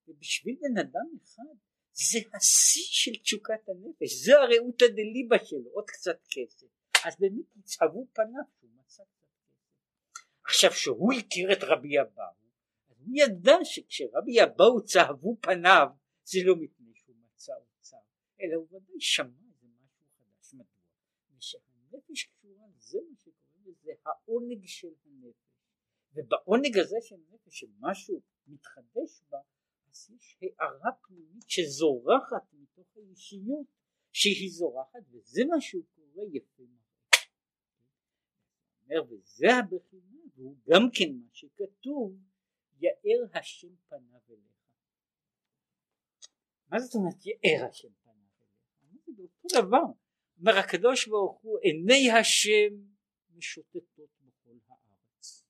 ובשביל בן אדם אחד זה השיא של תשוקת הנפש זה הרעותא דליבה שלו עוד קצת כסף. אז באמת יצהבו פניו שהוא מצא קצת כסף. עכשיו שהוא הכיר את רבי אבאו אז הוא ידע שכשרבי אבאו צהבו פניו זה לא מפני שהוא מצא אוצר אלא הוא ודאי שמע איזה משהו חדש. מדוע? ושהנפש קשורה זה מה שקוראים לזה העונג של הנפש. ובעונג הזה של הנפש שמשהו מתחדש בה אז יש הערה פנימית שזורחת מתוך האישיות שהיא זורחת וזה מה שהוא קורא יפה אומר וזה הבחינה והוא גם כן מה שכתוב יאר השם פניו אליך מה זאת אומרת יאר השם פניו אליך? זה אותו דבר. אומר הקדוש ברוך הוא עיני השם משוטטות בכל הארץ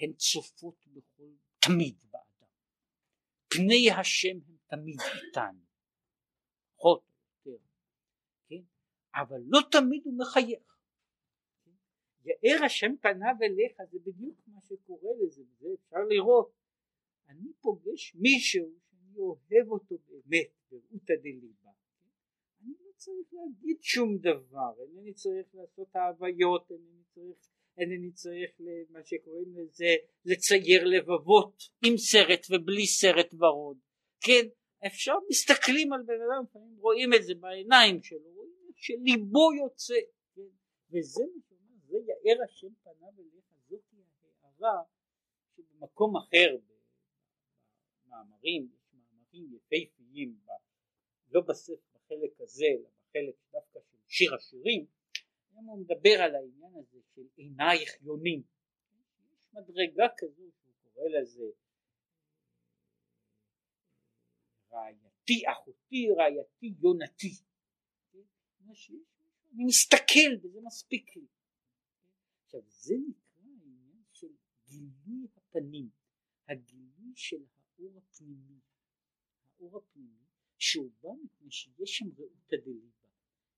הן צופות בכל תמיד פני השם הם תמיד איתנו. פחות או יותר כן? אבל לא תמיד הוא מחייך. יאר השם פניו אליך זה בדיוק מה שקורה לזה וזה אפשר לראות. אני פוגש מישהו שאני אוהב אותו באמת ברעותא דליבה אני לא צריך להגיד שום דבר אינני צריך לעשות ההוויות אינני צריך אינני צריך למה שקוראים לזה לצייר לבבות עם סרט ובלי סרט ורוד כן אפשר מסתכלים על בן אדם לפעמים רואים את זה בעיניים שלו רואים שליבו יוצא כן? וזה מה זה יאר השם פניו אליך זאת ההערה שבמקום אחר במאמרים יש מאמרים יפהפיים לא בספר בחלק הזה אלא בחלק דווקא של שיר השירים הוא מדבר על העניין הזה של עינייך יונים יש מדרגה כזו שהוא קורא לזה רעייתי אחותי רעייתי יונתי. אני מסתכל וזה מספיק לי. עכשיו זה נקרא העניין של גילוי הפנים, הגילוי של האור הפנימי, האור הפנימי שהוא בא מפני שיש שם רעותא דליבה,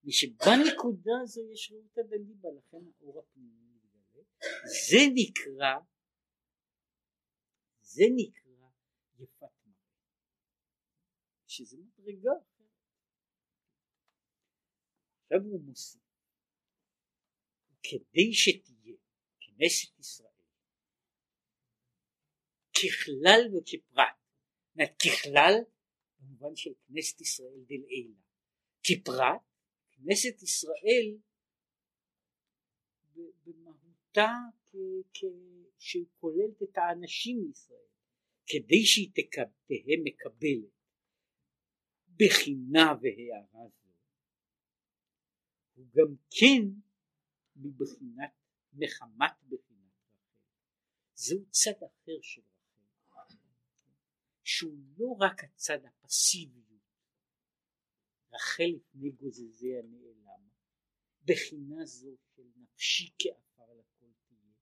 ושבנקודה הזו יש רעותא דליבה לכן האור הפנימי מתגלה, זה נקרא, זה נקרא יפת מראה, שזה מדרגה. עכשיו הוא מוסיף. כדי שתהיה כנסת ישראל ככלל וכפרט, ככלל במובן של כנסת ישראל דלעילה, כפרט כנסת ישראל במהותה שכוללת את האנשים מישראל כדי שהיא תהא מקבלת בחינה והערה זו הוא גם כן מבחינת מחמת בחינת רחל. זהו צד אחר של רחל שהוא לא רק הצד הפסיביות רחל לפני גוזזי הנעלם בחינה זו של נפשי כעפר לכל תהיה.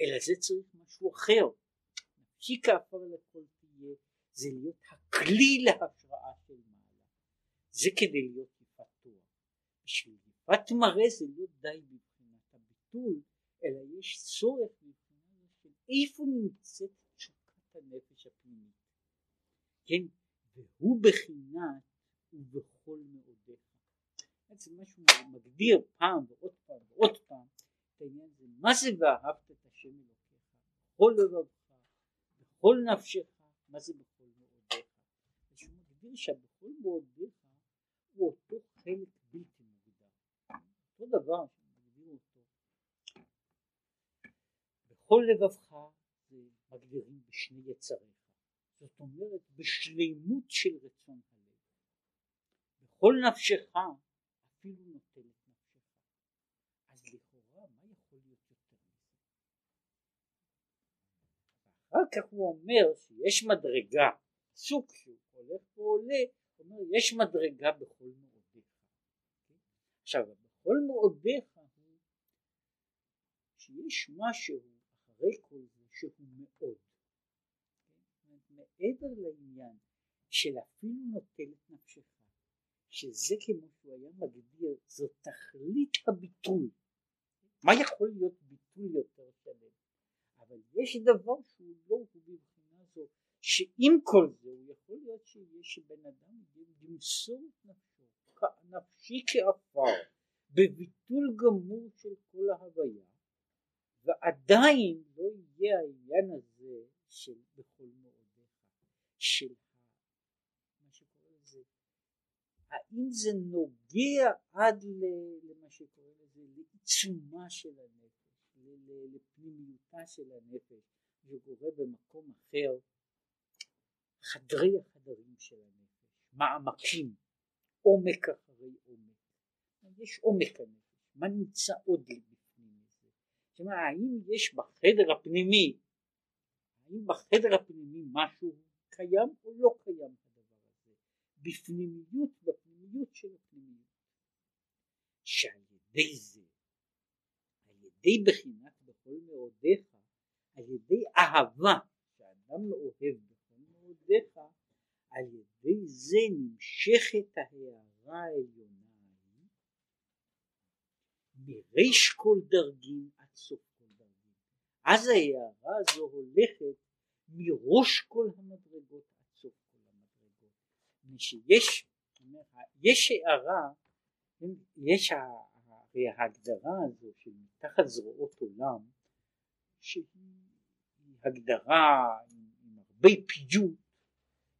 אלא זה צריך משהו אחר. נפשי כעפר לכל תהיה זה להיות הכלי להשראה של מעלה. זה כדי להיות יפת תואר. בשביל יפת מראה זה לא די ביטול אלא יש צורך מבחינה של איפה נמצאת תשוקת הנפש הפנימית. כן? והוא בחינת ובכל מאודיך. בעצם מה שהוא מגדיר פעם ועוד פעם ועוד פעם את העניין הזה. מה זה ואהבת את השם אלוקיך בכל לבבך בכל נפשך מה זה בכל מאודיך שהוא מגדיר שהבכל מאודיך הוא אותו חלק בלתי מוגדר. אותו דבר כל לבבך זה מגדירים בשני יצריך. זאת אומרת בשלימות של רצון בכל נפשך אפילו נוטל את נפשך. אז לכאורה מה יכול להיות יותר מזה? ואחר כך הוא אומר שיש מדרגה. סוג שהוא הולך ועולה. הוא אומר יש מדרגה בכל מאודיך עכשיו בכל מאודיך שיש משהו אחרי כל זה שהוא מאוד. מעבר לעניין של אפילו נוטל את נפשך שזה כמו שהוא היה מגדיר זו תכלית הביטוי. מה יכול להיות ביטוי יותר שלם? אבל יש דבר שהוא לא בבחינה זו שעם כל זה הוא יכול להיות שיש בן אדם למסור את נפשו נפשי כעפר בביטול גמור של כל ההוויה ועדיין לא יהיה העניין הזה של בכל מאודיך של מה שקורא לזה האם זה נוגע עד למה שקורא לזה לעיצומה של הנפש לפנימיותה של הנפש זה קורה במקום אחר. חדרי החדרים של הנפש מעמקים עומק אחרי עומק. יש עומק הנפש מה נמצא עוד בפנים זאת אומרת האם יש בחדר הפנימי האם בחדר הפנימי משהו קיים או לא קיים? הזה בפנימיות בפנימיות של הפנימיות. שעל ידי זה על ידי בחינת בכל מאודיך על ידי אהבה שאדם אוהב בכל מאודיך על ידי זה נמשכת ההערה העליונה ההיא מריש כל דרגים עד סוף כל דרגים אז ההערה הזו הולכת מראש כל המדרגות עד סוף כל המדרגות שיש יש הערה יש ההגדרה הזו של מתחת זרועות עולם שהיא הגדרה עם הרבה פיוט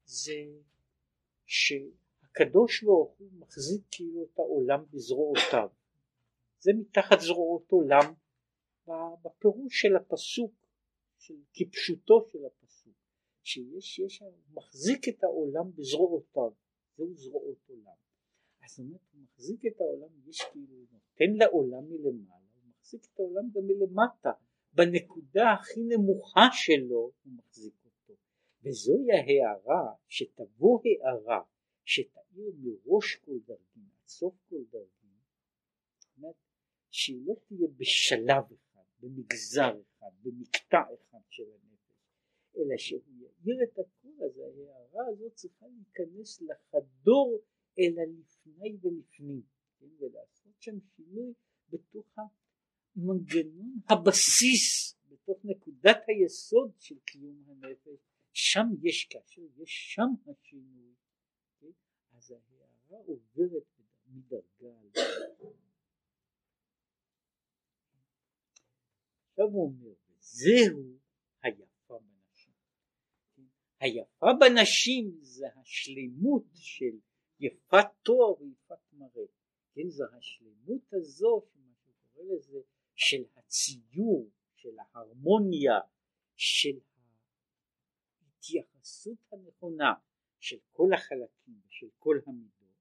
זה שהקדוש ברוך הוא מחזיק כאילו את העולם בזרועותיו. זה מתחת זרועות עולם בפירוש של הפסוק של כפשוטו של הפסוק שיש יש מחזיק את העולם בזרועותיו זהו זרועות עולם. אז זאת אומרת הוא מחזיק את העולם יש כאילו נותן לעולם מלמעלה הוא מחזיק את העולם גם מלמטה. בנקודה הכי נמוכה שלו הוא מחזיק אותו. וזוהי ההערה שתבוא הערה שתאיר מראש כל דרגים עד סוף כל דרגים שהיא לא תהיה בשלב אחד במגזר אחד במקטע אחד של הנפש אלא שהוא יאיר את הכל אז ההערה הזאת צריכה להיכנס לחדור אל הלפני ולפנים כן? ולעשות שם שינוי בתוך מנגנון הבסיס בתוך נקודת היסוד של קיום הנפש שם יש כאשר יש שם השינוי כן? אז ההערה עוברת מדרגה לדרגה עכשיו הוא אומר זהו? היפה בנשים זה השלמות של יפת תואר ויפת מראה כן זו השלמות הזו שמה שקורא לזה של הציור, של ההרמוניה, של ההתייחסות הנכונה של כל החלקים ושל כל המידות.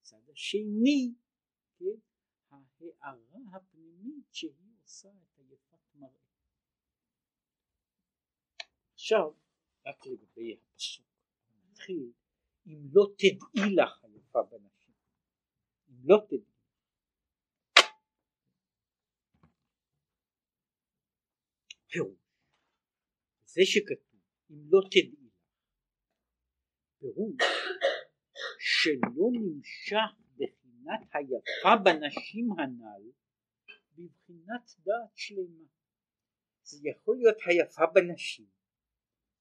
הצד השני, כן, ההערה הפנימית שהיא עושה את היפת מראה. עכשיו, רק לגבי הפסוק, נתחיל אם לא תדעי לך היפה בנשים, אם לא תדעי פירוש. זה שכתוב אם לא תדעי לך פירוש שלא נמשך בחינת היפה בנשים הנ"ל בבחינת דעת שלמה. זה יכול להיות היפה בנשים,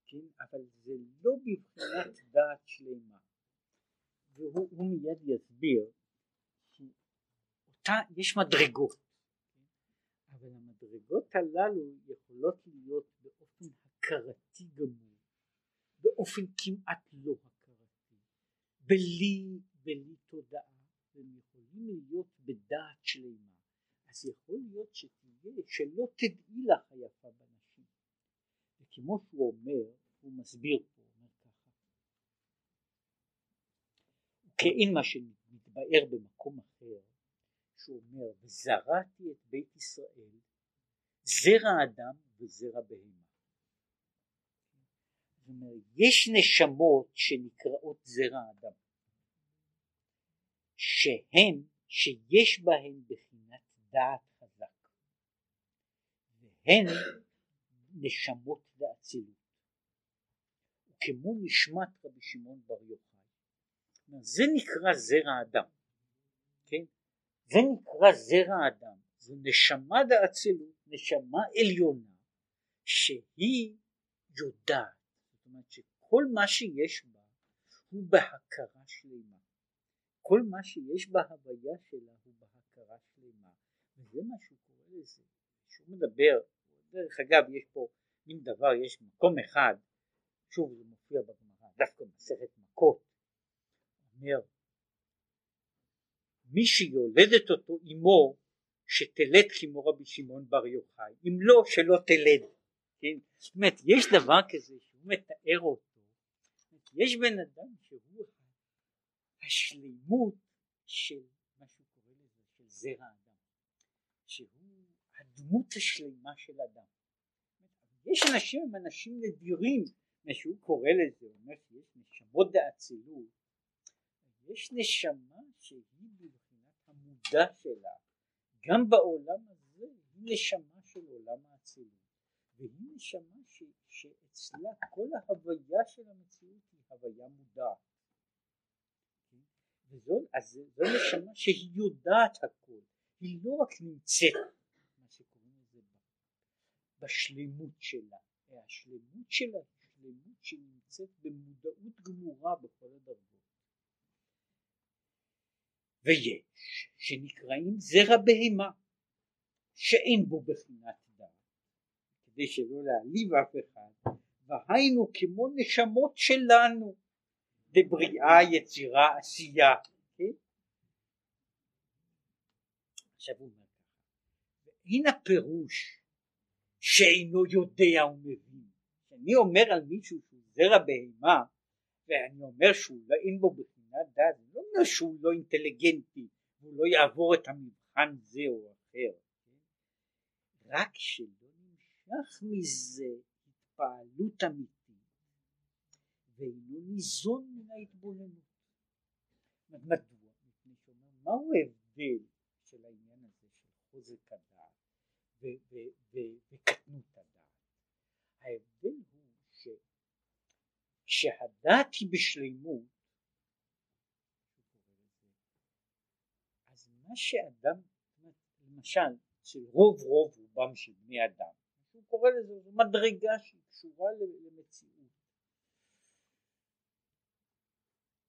כן, אבל זה לא בבחינת דעת שלמה. והוא מיד יסביר שאותה יש מדרגות אבל המדרגות הללו יכולות להיות באופן הכרתי גמור, באופן כמעט לא הכרתי, בלי, בלי תודעה, והם יכולים להיות בדעת שלמה. אז יכול להיות שתהיה, שלא תדעי לך היפה בנשים. וכמו שהוא אומר, הוא מסביר פה, אומר ככה, כאין מה שמתבאר במקום אחר, שהוא אומר וזרעתי את בית ישראל זרע אדם וזרע בהמה. זאת אומרת יש נשמות שנקראות זרע אדם שהן שיש בהן בחינת דעת חזק והן נשמות באצילות וכמו נשמת רבי שמעון בר יוחאי. זה נקרא זרע אדם, כן? זה נקרא זרע אדם, זו נשמה דאצילות, נשמה עליונה, שהיא יודעת, זאת אומרת שכל מה שיש בה הוא בהכרה שלמה, כל מה שיש בהוויה שלה הוא בהכרה שלמה, וזה מה שהוא קורא לזה, שהוא מדבר, דרך אגב יש פה מין דבר, יש מקום אחד, שוב זה מופיע בגמרא, דווקא במסכת מכות, אומר מי שיולדת אותו אמו שתלד כמו רבי שמעון בר יוחאי אם לא שלא תלד כן? זאת אומרת יש דבר כזה שהוא מתאר אותו יש בן אדם שהוא השלימות של מה שהוא לזה של זרע הדמות השלימה של אדם. יש אנשים הם אנשים נדירים. מה שהוא קורא לזה אומר שיש נשמות דאצילות יש נשמה שהיא בבחינת המודע שלה. גם בעולם הזה היא נשמה של עולם האצילות. והיא נשמה ש, שאצלה כל ההוויה של המציאות היא הוויה מודעת. וזו, אז נשמה שהיא יודעת הכל. היא לא רק נמצאת בשלמות שלה. השלמות שלה היא שלמות שנמצאת במודעות גמורה בכל הדרגות. ויש שנקראים זרע בהמה שאין בו בחינת דעת כדי שלא להעליב אף אחד. והיינו כמו נשמות שלנו בבריאה יצירה עשייה כן? עכשיו הוא אומר הנה פירוש שאינו יודע ומבין אני אומר על מישהו שהוא זרע בהמה ואני אומר שהוא לא אין בו בחינת דעת לא אומר שהוא לא אינטליגנטי והוא לא יעבור את המבחן זה או אחר? רק שלא נמשך מזה התפעלות אמיתית ואינו ניזון מן ההתבוננות מדוע? מפני שאומר מהו ההבדל של העניין הזה של חוזק הדעת וקטנות הדעת. ההבדל הוא שכשהדעת היא בשלימות אז מה שאדם למשל של רוב רוב רובם של בני אדם הוא קורא לזה מדרגה שהיא קשורה למציאות.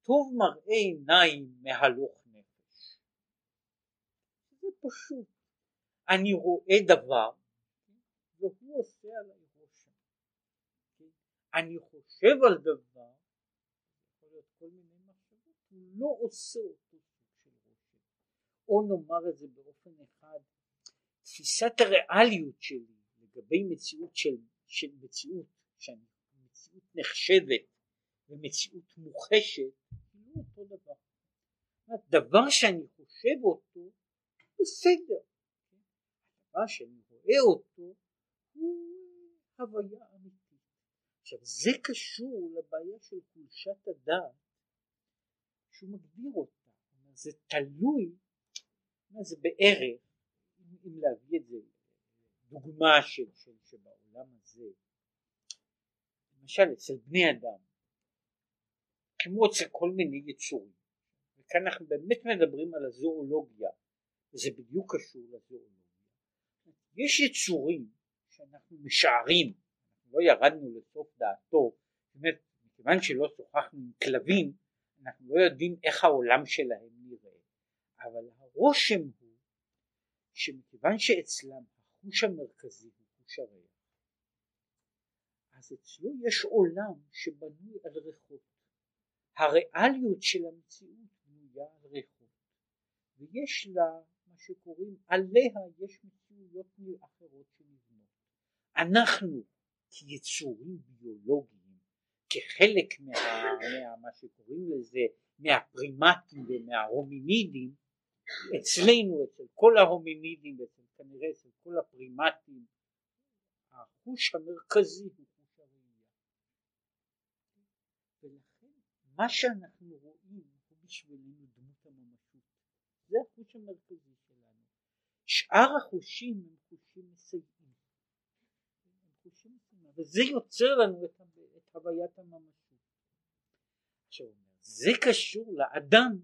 טוב מראה עיניים מהלוך נפש. זה פשוט אני רואה דבר והוא עושה עליי רושם. אני חושב על דבר כל מיני מחשבות הוא לא עושה אותו סוג של רושם. או נאמר את זה באופן אחד תפיסת הריאליות שלי לגבי מציאות של, של מציאות שאני מציאות נחשבת ומציאות מוחשת היא לא אותו דבר. דבר שאני חושב אותו בסדר הדבר שאני רואה אותו הוא הוויה אמיתית. עכשיו זה קשור לבעיה של חולשת הדעת שהוא מגדיר אותה. זה תלוי מה זה בערך אם להביא את זה דוגמה של, של שבעולם הזה. למשל אצל בני אדם כמו אצל כל מיני יצורים וכאן אנחנו באמת מדברים על הזואולוגיה וזה בדיוק קשור לזואולוגיה יש יצורים שאנחנו משערים לא ירדנו לסוף דעתו באמת מכיוון שלא שוחחנו עם כלבים אנחנו לא יודעים איך העולם שלהם נראה. אבל הרושם הוא שמכיוון שאצלם החוש המרכזי הוא חוש הריח אז אצלו יש עולם שבנוי על ריחות. הריאליות של המציאות בנויה על ריחות ויש לה מה שקוראים עליה יש מציאויות אחרות שנבנות. אנחנו כיצורים ביולוגיים כחלק מה, מה, מה שקוראים לזה מהפרימטים ומההומינידים אצלנו אצל כל ההומינידים ואצל כנראה אצל כל הפרימטים החוש המרכזי הוא חוש הראייה. ולכן מה שאנחנו רואים הוא בשבילנו דמות הממשות. זה החוש המרכזי שאר החושים הם חושים מסייעים וזה יוצר לנו את, את הוויית הממשות עכשיו זה קשור לאדם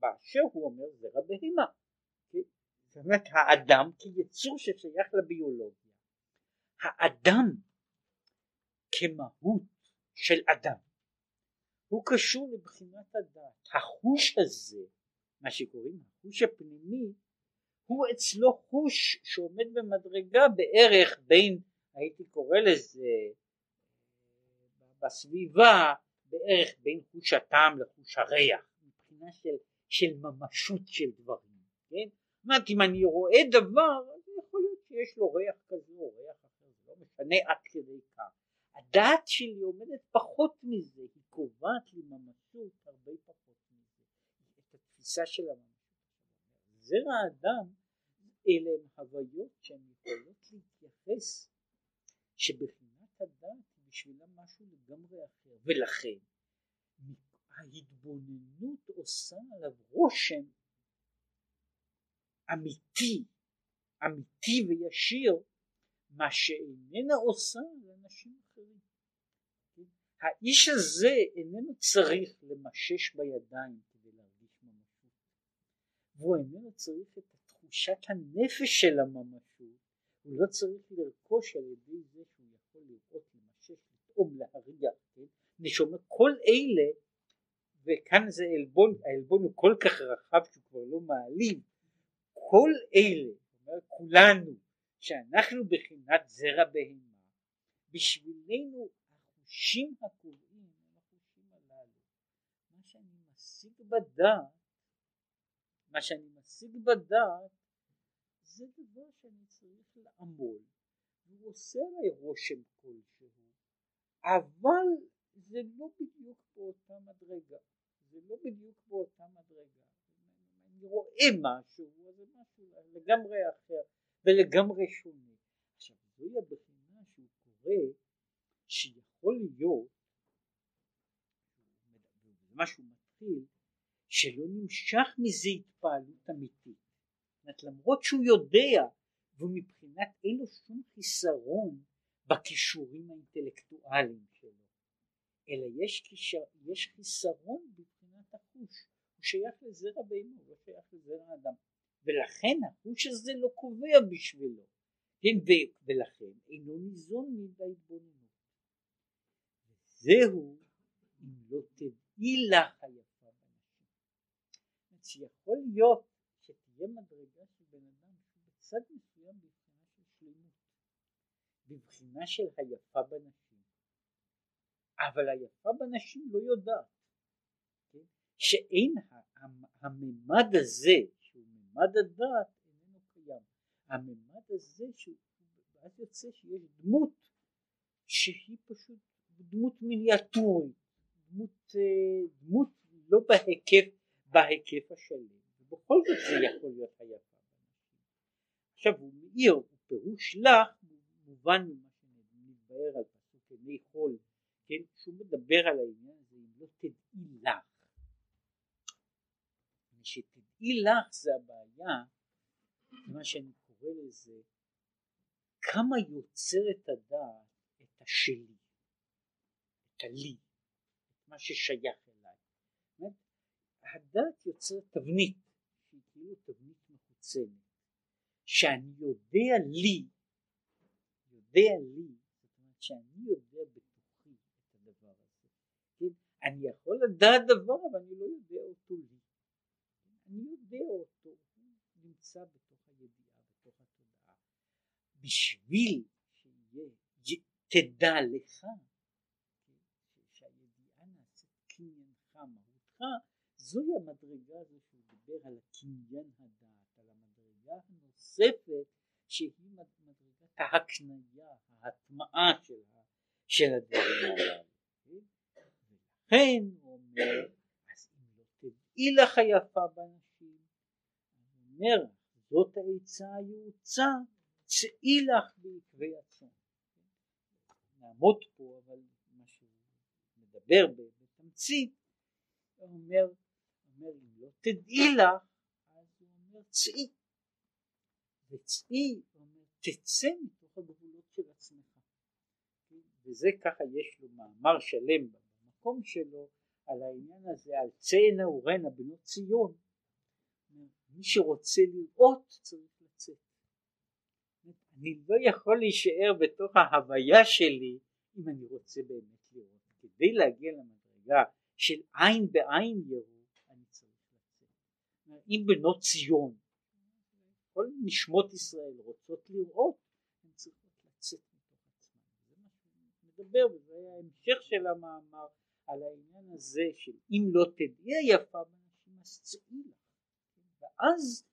באשר הוא אומר זרע בהמה. זאת אומרת האדם כיצור ששייך לביולוגיה. האדם כמהות של אדם הוא קשור לבחינת הדעת. החוש הזה, מה שקוראים החוש הפנימי, הוא אצלו חוש שעומד במדרגה בערך בין, הייתי קורא לזה בסביבה, בערך בין חוש הטעם לחוש הריח, מבחינה של, של ממשות של דברים, כן? זאת אומרת אם אני רואה דבר, אז יכול להיות שיש לו ריח כזה או ריח אחר, זה לא משנה עד כדי כך. הדעת שלי עומדת פחות מזה, היא קובעת לי ממשות הרבה פחות מזה, את התפיסה של הממשות. זרע האדם אלה הם הוויות שהן יכולות להתייחס שבחינת הדעת היא בשבילם משהו לגמרי אחר ולכן ההתבוננות עושה עליו רושם אמיתי, אמיתי וישיר מה שאיננה עושה לאנשים אחרים. האיש הזה איננו צריך למשש בידיים כדי להרגיש ממשות והוא איננו צריך את תחושת הנפש של הממשות הוא לא צריך לרכוש על ידי זה שהוא יכול לראות, למשש, לטעום, להריח, כן? נשומע כל אלה וכאן זה עלבון, העלבון הוא כל כך רחב שהוא כבר לא מעליב כל אלה, אומר כולנו שאנחנו בחינת זרע בהמה בשבילנו החושים הקובעים הם החושים הללו מה שאני משיג בדעת מה שאני משיג בדעת זה דבר שאני צריך לעמול. והוא עושה עליי רושם כלשהו אבל זה לא בדיוק באותה מדרגה. זה לא בדיוק באותה מדרגה. אני רואה משהו זה משהו לגמרי אחר ולגמרי שונה. עכשיו זוהי הבחינה שהוא קורא שיכול להיות מה שהוא מתחיל שלא נמשך מזה התפעלות אמיתית. אומרת, למרות שהוא יודע ומבחינת אין לו שום חיסרון בכישורים האינטלקטואליים שלו אלא יש, קישר, יש חיסרון מבחינת החוש. הוא שייך לזרע בהמה הוא לא שייך לזרע אדם ולכן החוש הזה לא קובע בשבילו. כן, ולכן אינו ניזון מההתבוננות. זהו אם לא תדעי לך היפה שיכול להיות שתהיה מדרגה של בן אדם בצד מסוים בבחינה של שלמות, בבחינה של היפה בנשים, אבל היפה בנשים לא יודעת, כן? שאין הממד הזה שהוא ממד הדעת איננו קיים, הממד הזה שהוא יוצא שיש דמות שהיא פשוט דמות מיניאטורית, דמות, אה, דמות לא בהיקף, בהיקף השלם. בכל זאת זה יכול להיות היפה עכשיו הוא מאיר, הוא פירוש לך מובן ממה שמתבאר על פסוק עיני חול, כן, שהוא מדבר על העניין הזה אם לא תדעי לך שתדעי לך זה הבעיה מה שאני קורא לזה כמה יוצרת הדעת את השלי את הלי את מה ששייך אליי הדעת יוצרת תבנית כאילו תבנית מחוצנת שאני יודע לי יודע לי זאת אומרת שאני יודע בתוכי את הדבר הזה כן? אני יכול לדעת דבר אבל אני לא יודע אותו לי אני יודע אותו הוא נמצא בתוך הידיעה בתוך התודעה בשביל שיהיה תדע לך כן? שהידיעה נעשית קניינך מהותך זוהי המדרגה הזו שהוא דיבר על הקניין הדעת, על המדרגה הנוספת שהיא מדרגת ההקניה, ההטמעה של, של הדברים הללו. ולכן הוא אומר, אז אם לא תדעי לך יפה בנשים, הוא אומר, זאת העצה היעוצה, צאי לך בעקבי הצאן. נעמוד פה, אבל מה שהוא מדבר בתמצית, הוא אומר אומר אם לא תדעי לך אז הוא אומר צאי. וצאי אומר תצא מתוך הגבולות של עצמך. וזה ככה יש לו מאמר שלם במקום שלו על העניין הזה על צא נעורנה בנות ציון. מי שרוצה לראות צריך לצאת. אני לא יכול להישאר בתוך ההוויה שלי אם אני רוצה באמת לראות. כדי להגיע למדרגה של עין בעין לצאת אם בנות ציון כל נשמות ישראל רוצות לראות הן צריכות לצאת מתוך עצמן. זה מה שהוא מדבר וזה היה ההמשך של המאמר על העניין הזה של אם לא תדעי יפה בנשים אז צאי לך ואז